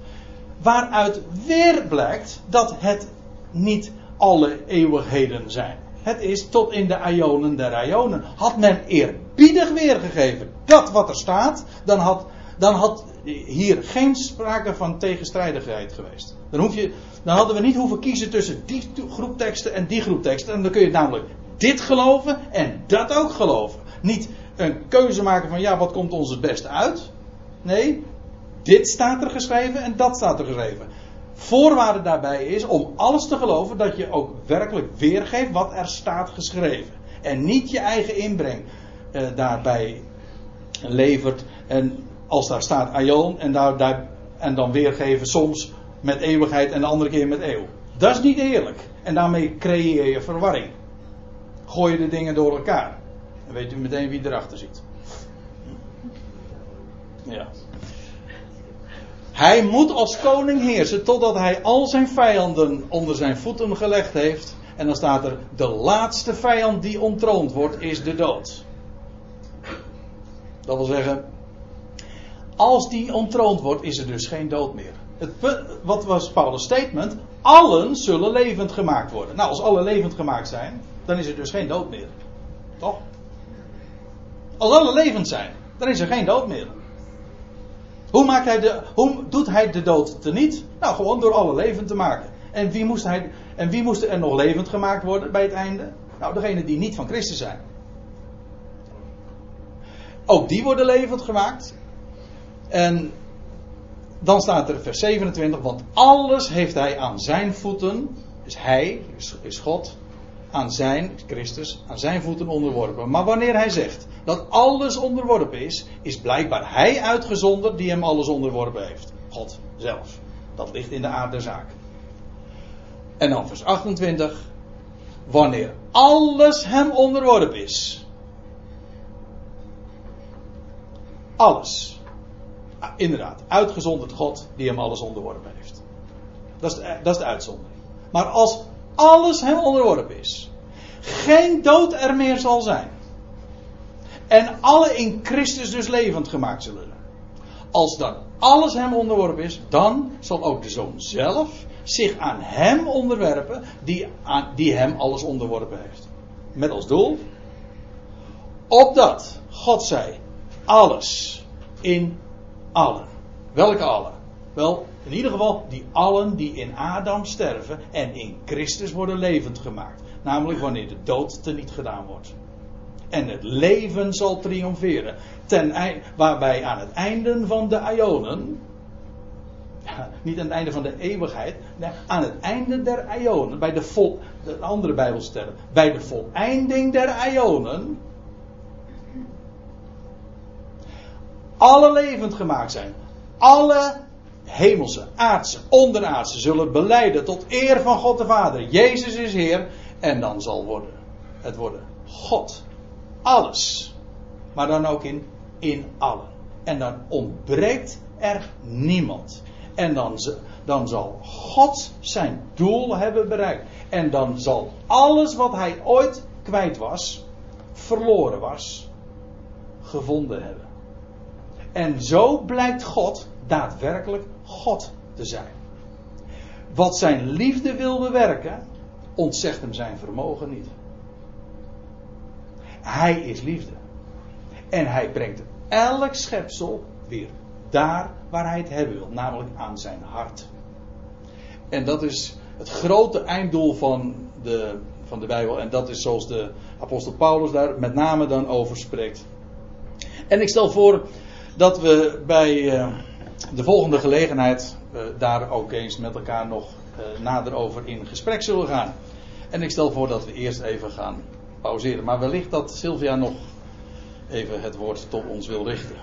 waaruit weer blijkt dat het niet alle eeuwigheden zijn. Het is tot in de ionen der ionen. Had men eerbiedig weergegeven dat wat er staat, dan had, dan had hier geen sprake van tegenstrijdigheid geweest. Dan, hoef je, dan hadden we niet hoeven kiezen tussen die groep teksten en die groep teksten. En dan kun je namelijk dit geloven en dat ook geloven. Niet een keuze maken van ja, wat komt ons het beste uit? Nee, dit staat er geschreven en dat staat er geschreven. Voorwaarde daarbij is om alles te geloven dat je ook werkelijk weergeeft wat er staat geschreven. En niet je eigen inbreng uh, daarbij levert. En als daar staat aion en, daar, daar, en dan weergeven soms met eeuwigheid en de andere keer met eeuw. Dat is niet eerlijk. En daarmee creëer je verwarring. Gooi je de dingen door elkaar. Dan weet u meteen wie erachter zit. Ja. Hij moet als koning heersen totdat hij al zijn vijanden onder zijn voeten gelegd heeft. En dan staat er: de laatste vijand die ontroond wordt, is de dood. Dat wil zeggen, als die ontroond wordt, is er dus geen dood meer. Het, wat was Paulus' statement? Allen zullen levend gemaakt worden. Nou, als alle levend gemaakt zijn, dan is er dus geen dood meer. Toch? Als alle levend zijn, dan is er geen dood meer. Hoe, maakt hij de, hoe doet hij de dood teniet? Nou, gewoon door alle levend te maken. En wie, moest hij, en wie moest er nog levend gemaakt worden bij het einde? Nou, degene die niet van Christus zijn. Ook die worden levend gemaakt. En dan staat er vers 27, want alles heeft hij aan zijn voeten, is hij, is, is God, aan zijn, Christus, aan zijn voeten onderworpen. Maar wanneer hij zegt dat alles onderworpen is, is blijkbaar hij uitgezonderd die hem alles onderworpen heeft. God zelf. Dat ligt in de aard der zaak. En dan vers 28. Wanneer alles hem onderworpen is. Alles. Inderdaad, uitgezonderd God die hem alles onderworpen heeft. Dat is, de, dat is de uitzondering. Maar als alles hem onderworpen is, geen dood er meer zal zijn. En alle in Christus dus levend gemaakt zullen. Als dan alles hem onderworpen is, dan zal ook de zoon zelf zich aan hem onderwerpen die, die hem alles onderworpen heeft. Met als doel, opdat God zei, alles in allen. Welke allen? Wel, in ieder geval die allen die in Adam sterven en in Christus worden levend gemaakt. Namelijk wanneer de dood teniet gedaan wordt. En het leven zal triomferen. Ten, waarbij aan het einde van de Ionen. Niet aan het einde van de eeuwigheid. Nee, aan het einde der Ionen. Bij de, vol, de andere Bijbelstellen. Bij de voleinding der Ionen. Alle levend gemaakt zijn. Alle hemelse, aardse, onderaardse zullen beleiden tot eer van God de Vader. Jezus is Heer. En dan zal worden, het worden God. Alles. Maar dan ook in, in allen. En dan ontbreekt er niemand. En dan, dan zal God zijn doel hebben bereikt. En dan zal alles wat hij ooit kwijt was, verloren was, gevonden hebben. En zo blijkt God daadwerkelijk God te zijn. Wat zijn liefde wil bewerken, ontzegt hem zijn vermogen niet. Hij is liefde. En hij brengt elk schepsel weer daar waar hij het hebben wil, namelijk aan zijn hart. En dat is het grote einddoel van de, van de Bijbel. En dat is zoals de apostel Paulus daar met name dan over spreekt. En ik stel voor dat we bij eh, de volgende gelegenheid uh, daar ook eens met elkaar nog uh, nader over in gesprek zullen gaan. En ik stel voor dat we eerst even gaan pauzeren. Maar wellicht dat Sylvia nog even het woord tot ons wil richten.